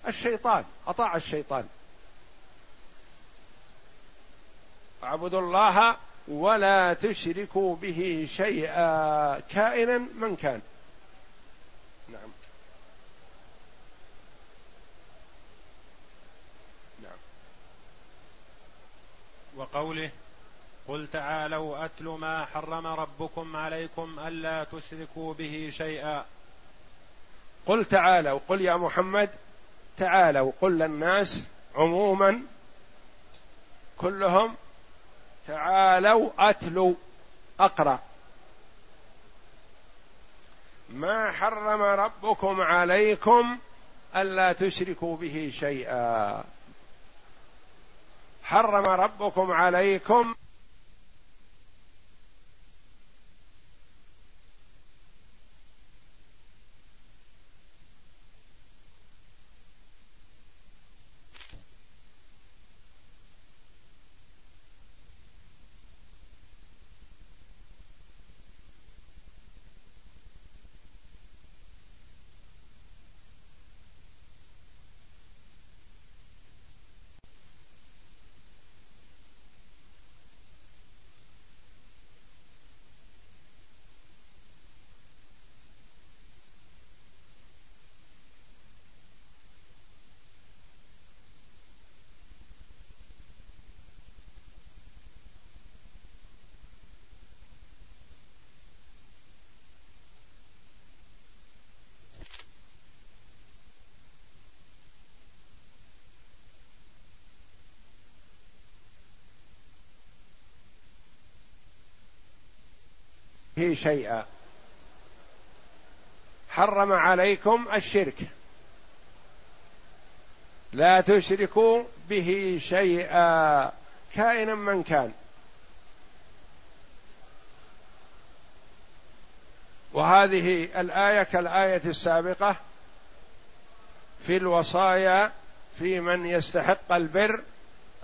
الشيطان أطاع الشيطان. اعبدوا الله ولا تشركوا به شيئا كائنا من كان. نعم. نعم. وقوله قل تعالوا أتل ما حرم ربكم عليكم ألا تشركوا به شيئا. قل تعالوا قل يا محمد تعالوا قل للناس عموما كلهم تعالوا اتلوا أقرأ. ما حرم ربكم عليكم ألا تشركوا به شيئا. حرم ربكم عليكم به شيئا. حرم عليكم الشرك. لا تشركوا به شيئا كائنا من كان. وهذه الآية كالآية السابقة في الوصايا في من يستحق البر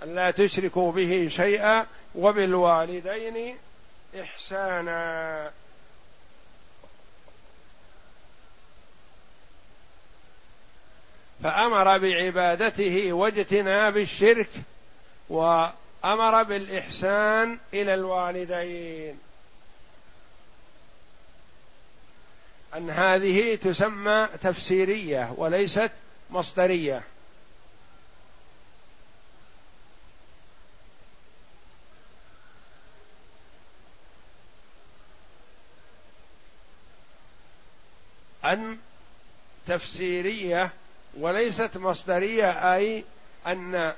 لا تشركوا به شيئا وبالوالدين إحسانا. فأمر بعبادته واجتناب الشرك وأمر بالإحسان إلى الوالدين. أن هذه تسمى تفسيرية وليست مصدرية. أن تفسيرية وليست مصدرية أي أن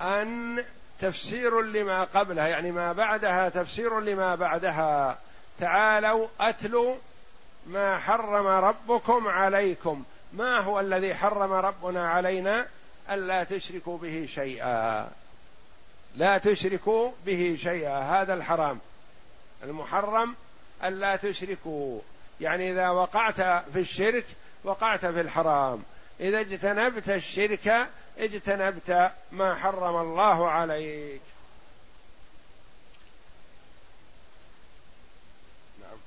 أن تفسير لما قبلها يعني ما بعدها تفسير لما بعدها. تعالوا أتلوا ما حرم ربكم عليكم. ما هو الذي حرم ربنا علينا؟ ألا تشركوا به شيئا. لا تشركوا به شيئا. هذا الحرام. المحرم ألا تشركوا. يعني إذا وقعت في الشرك وقعت في الحرام. إذا اجتنبت الشرك اجتنبت ما حرم الله عليك. نعم.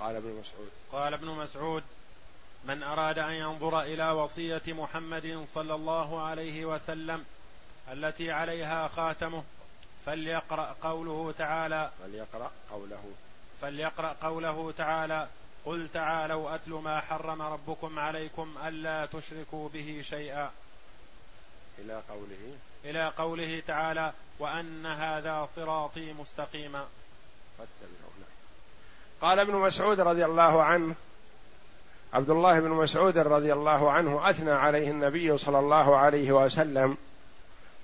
قال ابن مسعود. قال ابن مسعود من أراد أن ينظر إلى وصية محمد صلى الله عليه وسلم التي عليها خاتمه فليقرأ قوله تعالى. فليقرأ قوله. فليقرأ قوله تعالى. قل تعالوا أتل ما حرم ربكم عليكم ألا تشركوا به شيئا. إلى قوله. إلى قوله تعالى. وأن هذا صراطي مستقيما. قال ابن مسعود رضي الله عنه عبد الله بن مسعود رضي الله عنه أثنى عليه النبي صلى الله عليه وسلم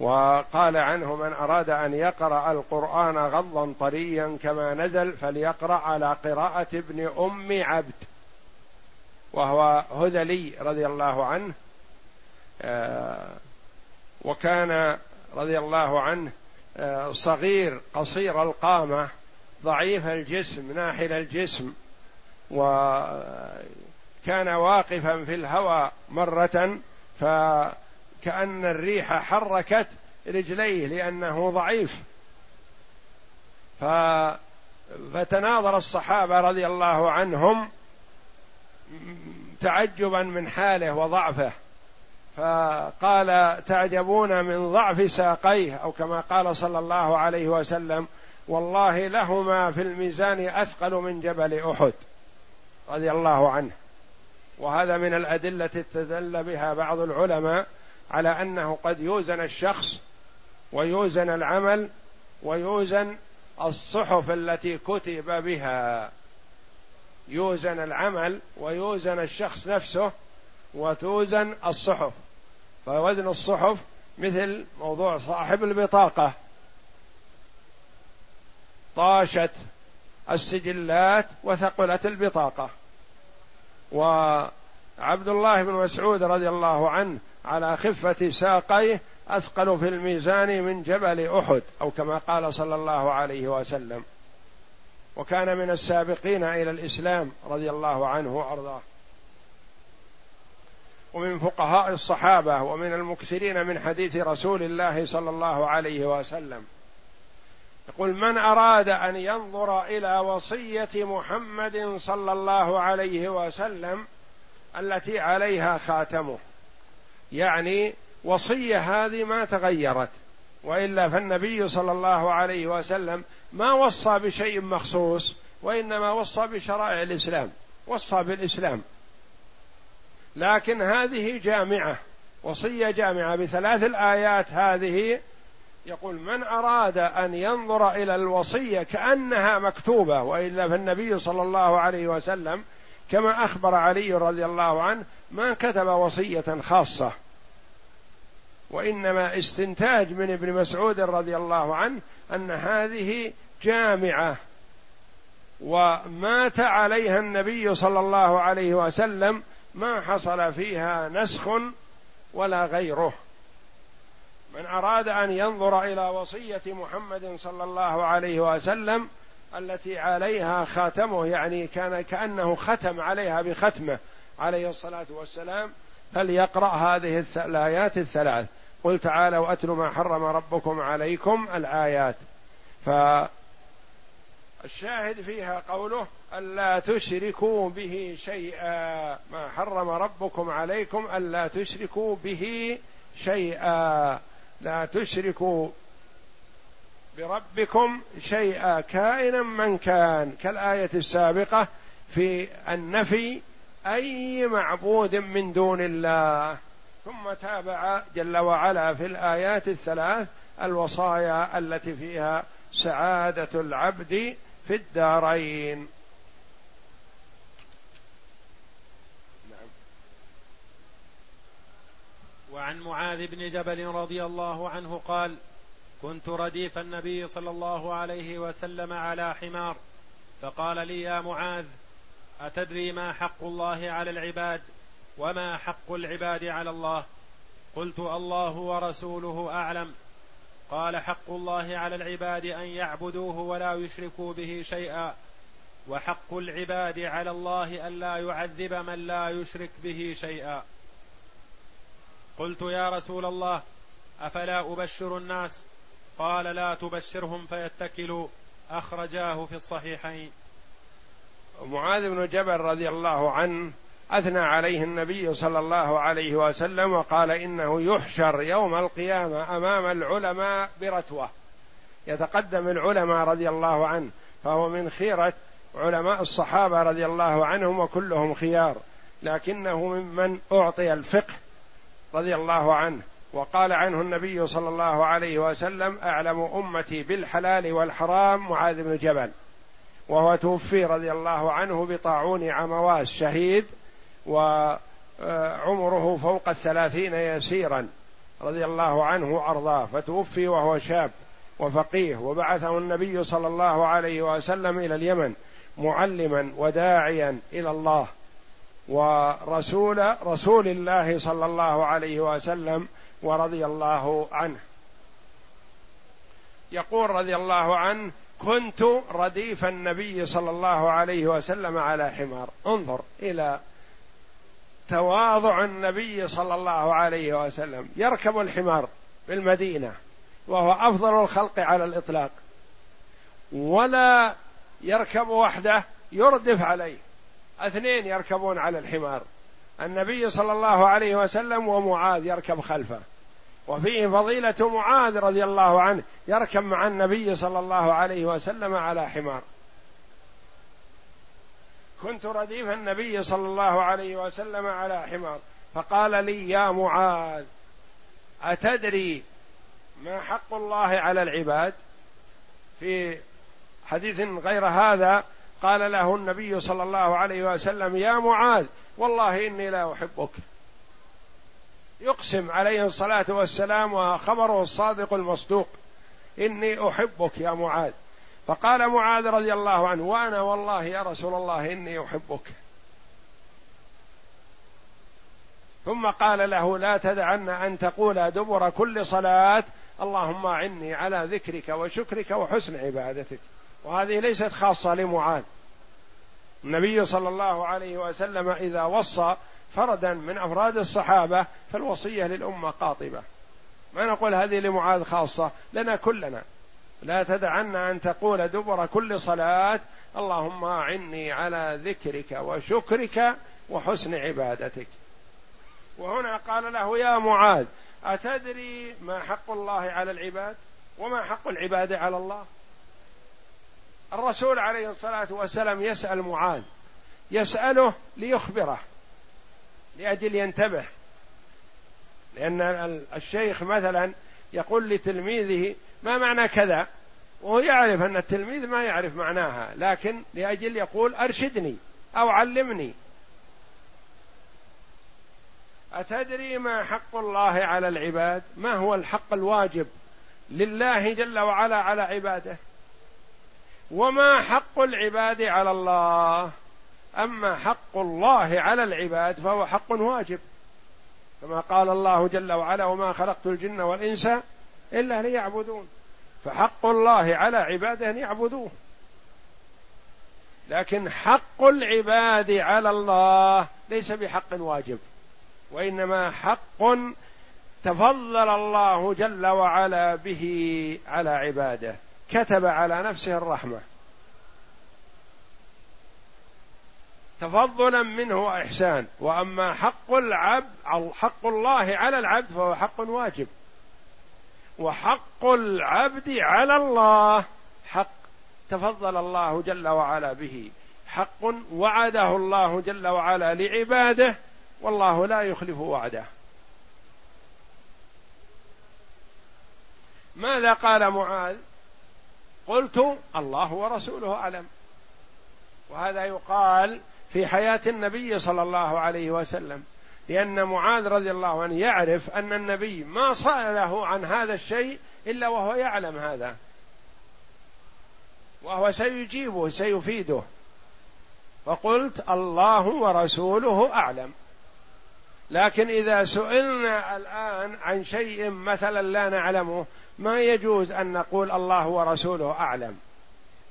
وقال عنه من أراد أن يقرأ القرآن غضا طريا كما نزل فليقرأ على قراءة ابن أم عبد وهو هذلي رضي الله عنه آه، وكان رضي الله عنه آه، صغير قصير القامة ضعيف الجسم ناحل الجسم وكان واقفا في الهوى مرة ف كأن الريح حركت رجليه لأنه ضعيف. ف فتناظر الصحابة رضي الله عنهم تعجبا من حاله وضعفه. فقال تعجبون من ضعف ساقيه؟ أو كما قال صلى الله عليه وسلم والله لهما في الميزان أثقل من جبل أحد رضي الله عنه. وهذا من الأدلة استدل بها بعض العلماء على أنه قد يوزن الشخص ويوزن العمل ويوزن الصحف التي كتب بها. يوزن العمل ويوزن الشخص نفسه وتوزن الصحف. فوزن الصحف مثل موضوع صاحب البطاقة. طاشت السجلات وثقلت البطاقة. وعبد الله بن مسعود رضي الله عنه على خفة ساقيه أثقل في الميزان من جبل أحد أو كما قال صلى الله عليه وسلم. وكان من السابقين إلى الإسلام رضي الله عنه وأرضاه. ومن فقهاء الصحابة ومن المكثرين من حديث رسول الله صلى الله عليه وسلم. يقول من أراد أن ينظر إلى وصية محمد صلى الله عليه وسلم التي عليها خاتمه. يعني وصية هذه ما تغيرت وإلا فالنبي صلى الله عليه وسلم ما وصى بشيء مخصوص وإنما وصى بشرائع الإسلام وصى بالإسلام. لكن هذه جامعة وصية جامعة بثلاث الآيات هذه يقول من أراد أن ينظر إلى الوصية كأنها مكتوبة وإلا فالنبي صلى الله عليه وسلم كما أخبر علي رضي الله عنه ما كتب وصية خاصة. وإنما استنتاج من ابن مسعود رضي الله عنه أن هذه جامعة ومات عليها النبي صلى الله عليه وسلم ما حصل فيها نسخ ولا غيره. من أراد أن ينظر إلى وصية محمد صلى الله عليه وسلم التي عليها خاتمه يعني كان كأنه ختم عليها بختمة عليه الصلاة والسلام فليقرأ هذه الآيات الثلاث. قل تعالوا واتلوا ما حرم ربكم عليكم الآيات. فالشاهد فيها قوله ألا تشركوا به شيئا. ما حرم ربكم عليكم ألا تشركوا به شيئا. لا تشركوا بربكم شيئا كائنا من كان. كالآية السابقة في النفي أي معبود من دون الله ثم تابع جل وعلا في الآيات الثلاث الوصايا التي فيها سعادة العبد في الدارين نعم. وعن معاذ بن جبل رضي الله عنه قال كنت رديف النبي صلى الله عليه وسلم على حمار فقال لي يا معاذ أتدري ما حق الله على العباد وما حق العباد على الله؟ قلت الله ورسوله أعلم. قال حق الله على العباد أن يعبدوه ولا يشركوا به شيئا. وحق العباد على الله الا يعذب من لا يشرك به شيئا. قلت يا رسول الله أفلا أبشر الناس؟ قال لا تبشرهم فيتكلوا. أخرجاه في الصحيحين. معاذ بن جبل رضي الله عنه أثنى عليه النبي صلى الله عليه وسلم وقال إنه يحشر يوم القيامة أمام العلماء برتوة. يتقدم العلماء رضي الله عنه فهو من خيرة علماء الصحابة رضي الله عنهم وكلهم خيار لكنه ممن أعطي الفقه رضي الله عنه. وقال عنه النبي صلى الله عليه وسلم أعلم أمتي بالحلال والحرام معاذ بن جبل. وهو توفي رضي الله عنه بطاعون عمواس شهيد وعمره فوق الثلاثين يسيرا رضي الله عنه وأرضاه. فتوفي وهو شاب وفقيه وبعثه النبي صلى الله عليه وسلم إلى اليمن معلما وداعيا إلى الله. ورسول رسول الله صلى الله عليه وسلم ورضي الله عنه. يقول رضي الله عنه كنت رديف النبي صلى الله عليه وسلم على حمار. انظر إلى تواضع النبي صلى الله عليه وسلم. يركب الحمار في المدينة وهو أفضل الخلق على الإطلاق. ولا يركب وحده يردف عليه. اثنين يركبون على الحمار. النبي صلى الله عليه وسلم ومعاذ يركب خلفه. وفيه فضيلة معاذ رضي الله عنه يركب مع النبي صلى الله عليه وسلم على حمار. كنت رديف النبي صلى الله عليه وسلم على حمار. فقال لي يا معاذ أتدري ما حق الله على العباد? في حديث غير هذا قال له النبي صلى الله عليه وسلم يا معاذ والله إني لا أحبك. يقسم عليه الصلاة والسلام وخبره الصادق المصدوق. إني أحبك يا معاذ. فقال معاذ رضي الله عنه وأنا والله يا رسول الله إني أحبك. ثم قال له لا تدعن أن تقول دبر كل صلاة اللهم اعني على ذكرك وشكرك وحسن عبادتك. وهذه ليست خاصة لمعاذ. النبي صلى الله عليه وسلم إذا وصى فردا من أفراد الصحابة فالوصية للأمة قاطبة. ما نقول هذه لمعاذ خاصة لنا كلنا. لا تدعن أن تقول دبر كل صلاة اللهم أعني على ذكرك وشكرك وحسن عبادتك. وهنا قال له يا معاذ أتدري ما حق الله على العباد؟ وما حق العباد على الله؟ الرسول عليه الصلاة والسلام يسأل معاذ يسأله ليخبره. لأجل ينتبه. لأن الشيخ مثلا يقول لتلميذه ما معنى كذا؟ وهو يعرف أن التلميذ ما يعرف معناها لكن لأجل يقول أرشدني أو علمني. أتدري ما حق الله على العباد؟ ما هو الحق الواجب لله جل وعلا على عباده؟ وما حق العباد على الله؟ أما حق الله على العباد فهو حق واجب. كما قال الله جل وعلا وما خلقت الجن والإنس إلا ليعبدون. فحق الله على عباده أن يعبدوه. لكن حق العباد على الله ليس بحق واجب وإنما حق تفضل الله جل وعلا به على عباده كتب على نفسه الرحمة. تفضلا منه وإحسان. وأما حق العبد أو حق الله على العبد فهو حق واجب. وحق العبد على الله. حق. تفضل الله جل وعلا به. حق وعده الله جل وعلا لعباده. والله لا يخلف وعده. ماذا قال معاذ؟ قلت الله ورسوله أعلم. وهذا يقال في حياة النبي صلى الله عليه وسلم لأن معاذ رضي الله عنه يعرف أن النبي ما سأله عن هذا الشيء إلا وهو يعلم هذا. وهو سيجيبه سيفيده. فقلت الله ورسوله أعلم. لكن إذا سئلنا الآن عن شيء مثلا لا نعلمه ما يجوز أن نقول الله ورسوله أعلم؟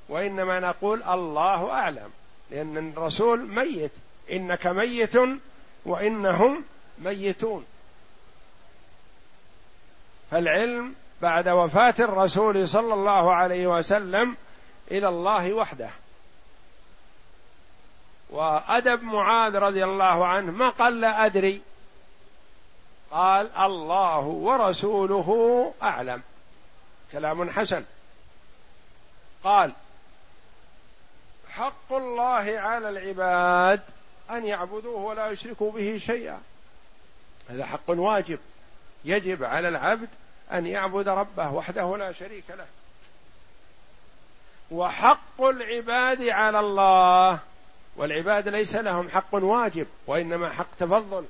وإنما نقول الله أعلم. لأن الرسول ميت. إنك ميت وإنهم ميتون. فالعلم بعد وفاة الرسول صلى الله عليه وسلم إلى الله وحده. وأدب معاذ رضي الله عنه ما قال لا أدري. قال الله ورسوله أعلم. كلام حسن. قال حق الله على العباد أن يعبدوه ولا يشركوا به شيئا. هذا حق واجب. يجب على العبد أن يعبد ربه وحده لا شريك له. وحق العباد على الله والعباد ليس لهم حق واجب وإنما حق تفضل.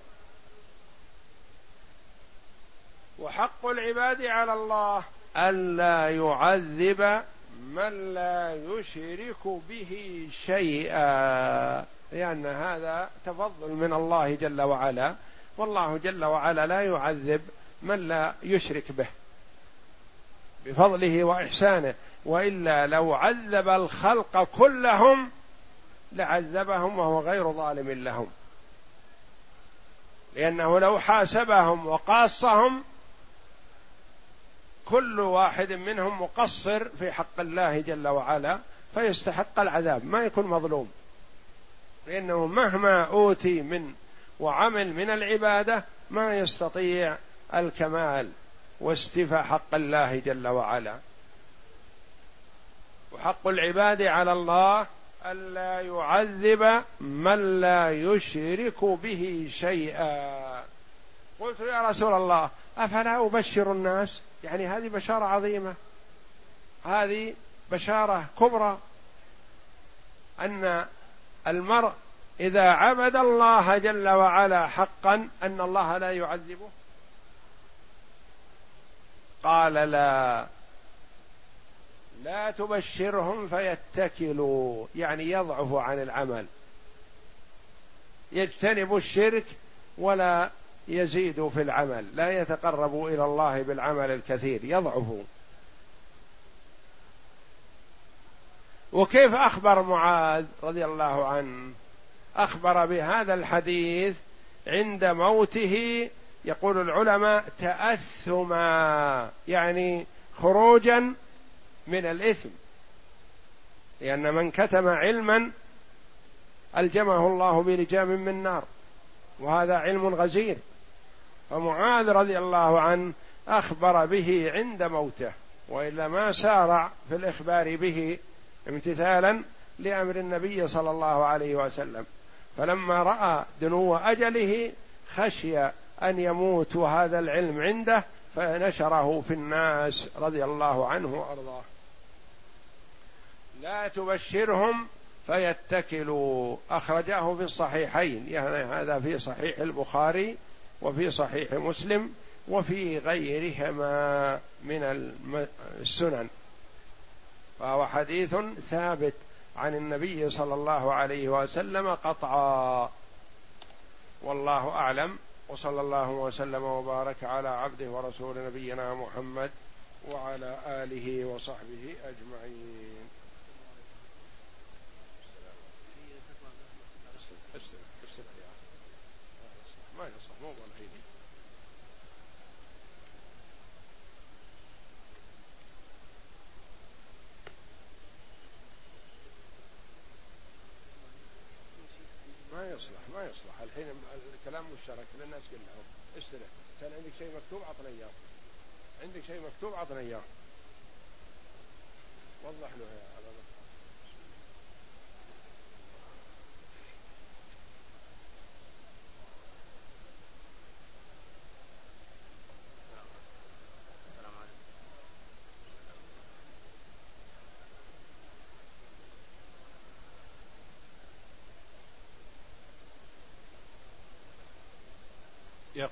وحق العباد على الله ألا يعذب من لا يشرك به شيئا. لأن هذا تفضل من الله جل وعلا. والله جل وعلا لا يعذب من لا يشرك به. بفضله وإحسانه. وإلا لو عذب الخلق كلهم لعذبهم وهو غير ظالم لهم. لأنه لو حاسبهم وقاصهم كل واحد منهم مقصر في حق الله جل وعلا فيستحق العذاب ما يكون مظلوم. لأنه مهما أوتي من وعمل من العبادة ما يستطيع الكمال واستيفاء حق الله جل وعلا. وحق العباد على الله ألا يعذب من لا يشرك به شيئا. قلت يا رسول الله أفلا أبشر الناس؟ يعني هذه بشارة عظيمة. هذه بشارة كبرى. أن المرء إذا عبد الله جل وعلا حقا أن الله لا يعذبه. قال لا. لا تبشرهم فيتكلوا. يعني يضعفوا عن العمل. يجتنبوا الشرك ولا يزيدوا في العمل لا يتقربوا إلى الله بالعمل الكثير يضعفوا وكيف أخبر معاذ رضي الله عنه؟ أخبر بهذا الحديث عند موته يقول العلماء تأثما يعني خروجا من الإثم. لأن من كتم علما ألجمه الله بلجام من نار. وهذا علم غزير. فمعاذ رضي الله عنه أخبر به عند موته وإلا ما سارع في الإخبار به امتثالا لأمر النبي صلى الله عليه وسلم. فلما رأى دنو أجله خشي أن يموت وهذا العلم عنده فنشره في الناس رضي الله عنه وأرضاه. لا تبشرهم فيتكلوا. أخرجاه في الصحيحين يعني هذا في صحيح البخاري وفي صحيح مسلم وفي غيرهما من السنن. فهو حديث ثابت عن النبي صلى الله عليه وسلم قطعا. والله أعلم. وصلى الله وسلم وبارك على عبده ورسول نبينا محمد وعلى آله وصحبه أجمعين. ما يصح مو ما يصلح ما يصلح. الحين الكلام مشترك للناس كلهم. استلم كان عندك شيء مكتوب عطنا إياه. عندك شيء مكتوب عطنا إياه. وضح له يا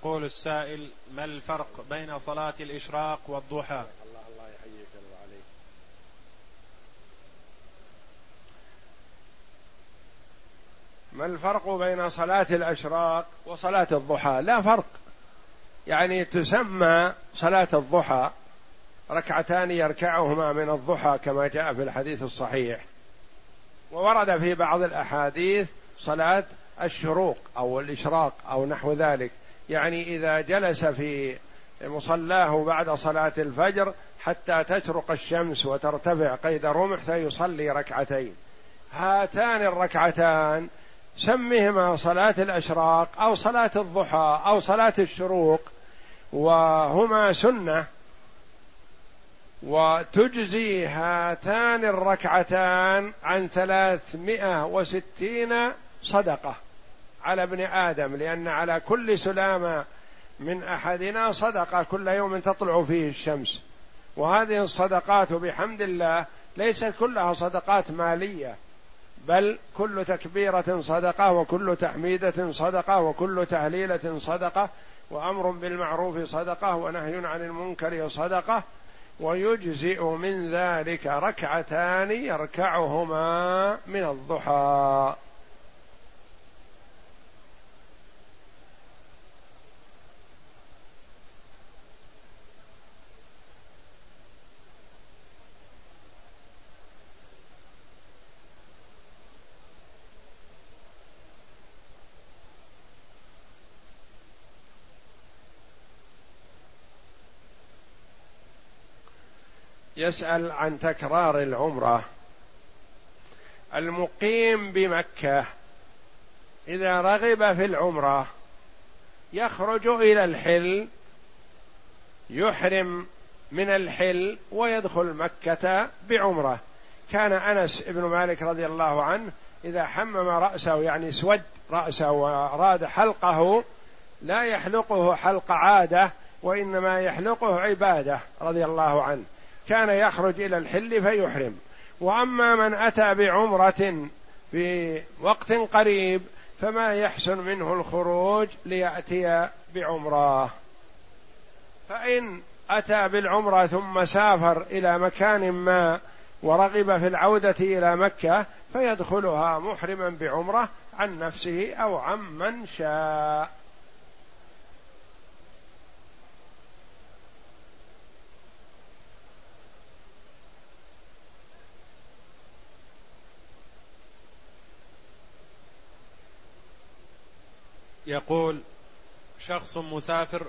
يقول السائل ما الفرق بين صلاة الإشراق والضحى؟ الله الله يحييك عليك ما الفرق بين صلاة الأشراق وصلاة الضحى؟ لا فرق. يعني تسمى صلاة الضحى ركعتان يركعهما من الضحى كما جاء في الحديث الصحيح. وورد في بعض الأحاديث صلاة الشروق أو الإشراق أو نحو ذلك. يعني إذا جلس في مصلاه بعد صلاة الفجر حتى تشرق الشمس وترتفع قيد رمح فيصلي ركعتين. هاتان الركعتان سمهما صلاة الأشراق أو صلاة الضحى أو صلاة الشروق وهما سنة. وتجزي هاتان الركعتان عن ثلاثمائة وستين صدقة. على ابن آدم لأن على كل سلامة من أحدنا صدقة كل يوم تطلع فيه الشمس. وهذه الصدقات بحمد الله ليست كلها صدقات مالية بل كل تكبيرة صدقة وكل تحميدة صدقة وكل تهليلة صدقة وأمر بالمعروف صدقة ونهي عن المنكر صدقة ويجزئ من ذلك ركعتان يركعهما من الضحى. يسأل عن تكرار العمرة. المقيم بمكة إذا رغب في العمرة يخرج إلى الحل يحرم من الحل ويدخل مكة بعمرة. كان أنس بن مالك رضي الله عنه إذا حمم رأسه يعني سود رأسه وأراد حلقه لا يحلقه حلق عادة وإنما يحلقه عبادة رضي الله عنه. كان يخرج إلى الحل فيحرم. وأما من أتى بعمرة في وقت قريب فما يحسن منه الخروج ليأتي بعمرة. فإن أتى بالعمرة ثم سافر إلى مكان ما ورغب في العودة إلى مكة فيدخلها محرما بعمرة عن نفسه أو عن من شاء. يقول شخص مسافر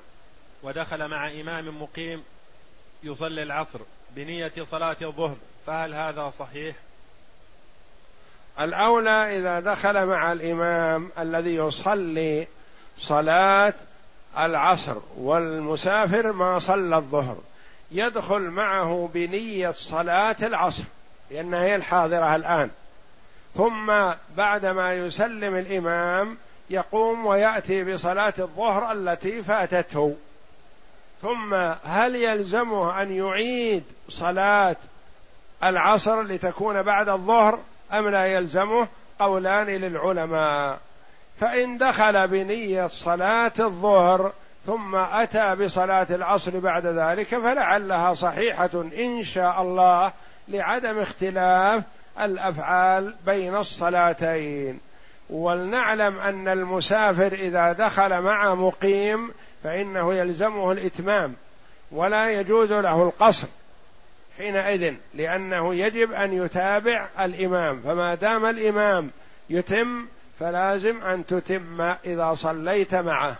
ودخل مع إمام مقيم يصلي العصر بنية صلاة الظهر فهل هذا صحيح؟ الأولى إذا دخل مع الإمام الذي يصلي صلاة العصر والمسافر ما صلى الظهر يدخل معه بنية صلاة العصر لأنها هي الحاضرة الآن ثم بعدما يسلم الإمام يقوم ويأتي بصلاة الظهر التي فاتته. ثم هل يلزمه أن يعيد صلاة العصر لتكون بعد الظهر أم لا يلزمه؟ قولان للعلماء. فإن دخل بنية صلاة الظهر ثم أتى بصلاة العصر بعد ذلك فلعلها صحيحة إن شاء الله لعدم اختلاف الأفعال بين الصلاتين. ولنعلم أن المسافر إذا دخل مع مقيم فإنه يلزمه الإتمام ولا يجوز له القصر حينئذ لأنه يجب أن يتابع الإمام فما دام الإمام يتم فلازم أن تتم إذا صليت معه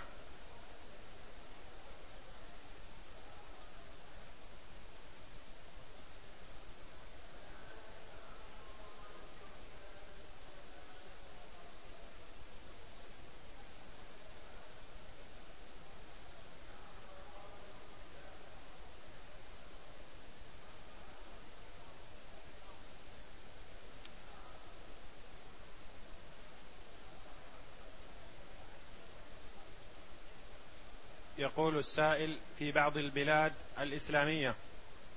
يقول السائل في بعض البلاد الإسلامية.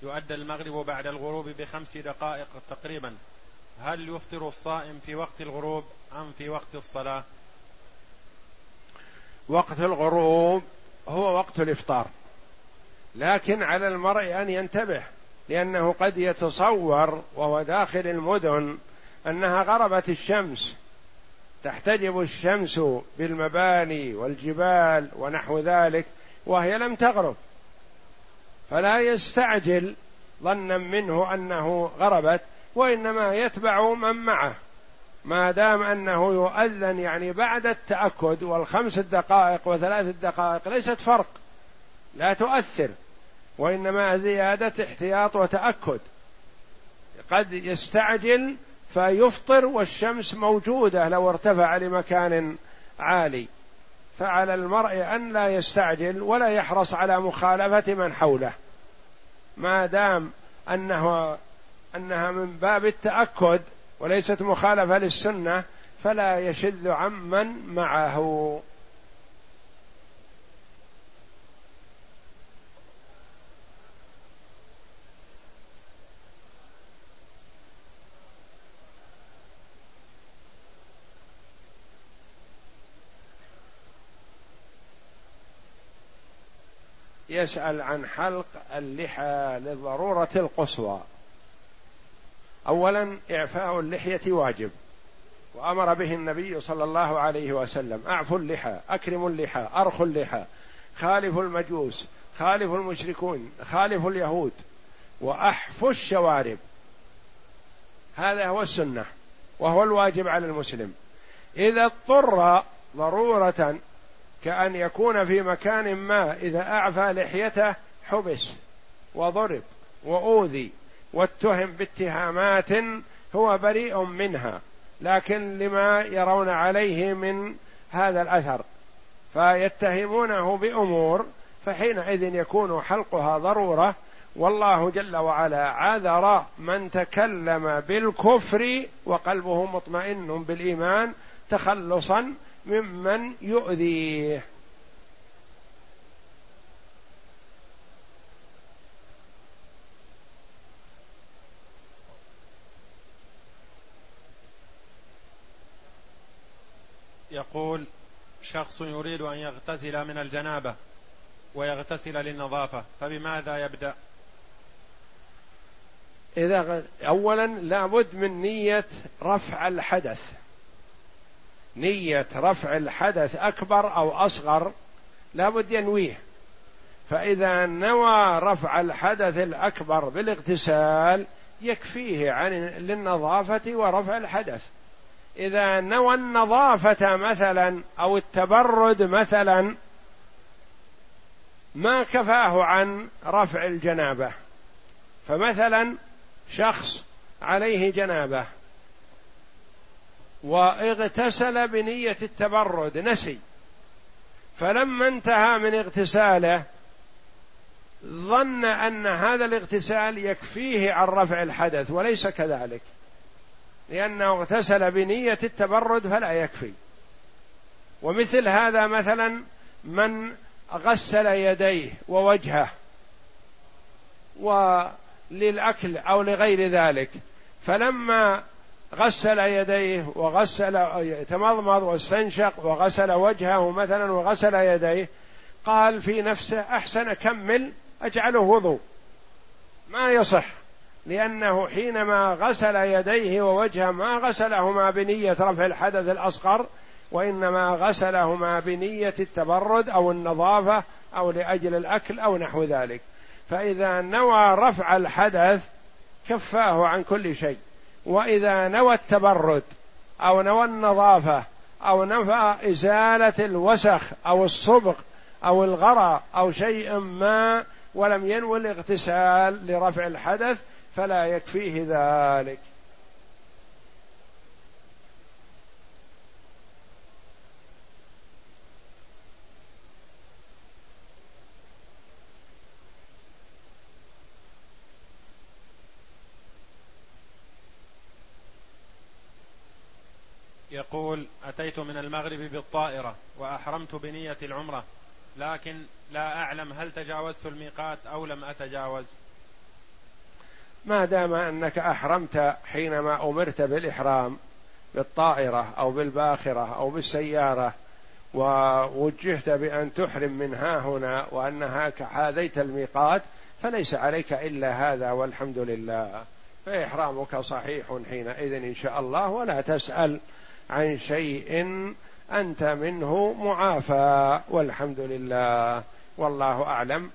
يؤدى المغرب بعد الغروب بخمس دقائق تقريبا. هل يفطر الصائم في وقت الغروب أم في وقت الصلاة؟ وقت الغروب هو وقت الإفطار. لكن على المرء أن ينتبه لأنه قد يتصور وهو داخل المدن أنها غربت الشمس. تحتجب الشمس بالمباني والجبال ونحو ذلك. وهي لم تغرب. فلا يستعجل ظنا منه أنه غربت وإنما يتبع من معه. ما دام أنه يؤذن يعني بعد التأكد والخمس الدقائق وثلاث الدقائق ليست فرق لا تؤثر. وإنما زيادة احتياط وتأكد. قد يستعجل فيفطر والشمس موجودة لو ارتفع لمكان عالي. فعلى المرء أن لا يستعجل ولا يحرص على مخالفة من حوله. ما دام انه أنها من باب التأكد وليست مخالفة للسنة فلا يشذ عمن معه. يسأل عن حلق اللحى للضرورة القصوى. أولا إعفاء اللحية واجب وأمر به النبي صلى الله عليه وسلم. أعفوا اللحى أكرموا اللحى أرخوا اللحى خالفوا المجوس خالفوا المشركون خالفوا اليهود وأحفوا الشوارب. هذا هو السنة وهو الواجب على المسلم. إذا اضطر ضرورة كأن يكون في مكان ما. إذا أعفى لحيته حبس وضرب وأوذي واتهم باتهامات هو بريء منها لكن لما يرون عليه من هذا الأثر فيتهمونه بأمور فحينئذ يكون حلقها ضرورة. والله جل وعلا عذر من تكلم بالكفر وقلبه مطمئن بالإيمان تخلصا ممن يؤذيه يقول شخص يريد أن يغتسل من الجنابة ويغتسل للنظافة فبماذا يبدأ؟ إذا أولا لابد من نية رفع الحدث. نية رفع الحدث أكبر أو أصغر لابد ينويه. فإذا نوى رفع الحدث الأكبر بالاغتسال يكفيه عن للنظافة ورفع الحدث. إذا نوى النظافة مثلا أو التبرد مثلا ما كفاه عن رفع الجنابة. فمثلا شخص عليه جنابة واغتسل بنية التبرد نسي. فلما انتهى من اغتساله ظن أن هذا الاغتسال يكفيه عن رفع الحدث وليس كذلك. لأنه اغتسل بنية التبرد فلا يكفي. ومثل هذا مثلا من غسل يديه ووجهه وللأكل أو لغير ذلك. فلما غسل يديه وغسل تمضمض واستنشق وغسل وجهه مثلا وغسل يديه. قال في نفسه أحسن كمل أجعله وضوء. ما يصح لأنه حينما غسل يديه ووجهه ما غسلهما بنية رفع الحدث الأصغر وإنما غسلهما بنية التبرد أو النظافة أو لأجل الأكل أو نحو ذلك. فإذا نوى رفع الحدث كفاه عن كل شيء. وإذا نوى التبرد أو نوى النظافة أو نفى إزالة الوسخ أو الصبغ أو الغرى أو شيء ما ولم ينوي الاغتسال لرفع الحدث فلا يكفيه ذلك. يقول أتيت من المغرب بالطائرة وأحرمت بنية العمرة لكن لا أعلم هل تجاوزت الميقات أو لم أتجاوز. ما دام أنك أحرمت حينما أمرت بالإحرام بالطائرة أو بالباخرة أو بالسيارة ووجهت بأن تحرم من ها هنا وأنها حاذيت الميقات فليس عليك إلا هذا والحمد لله. فإحرامك صحيح حينئذ إن شاء الله ولا تسأل عن شيء أنت منه معافى والحمد لله. والله أعلم.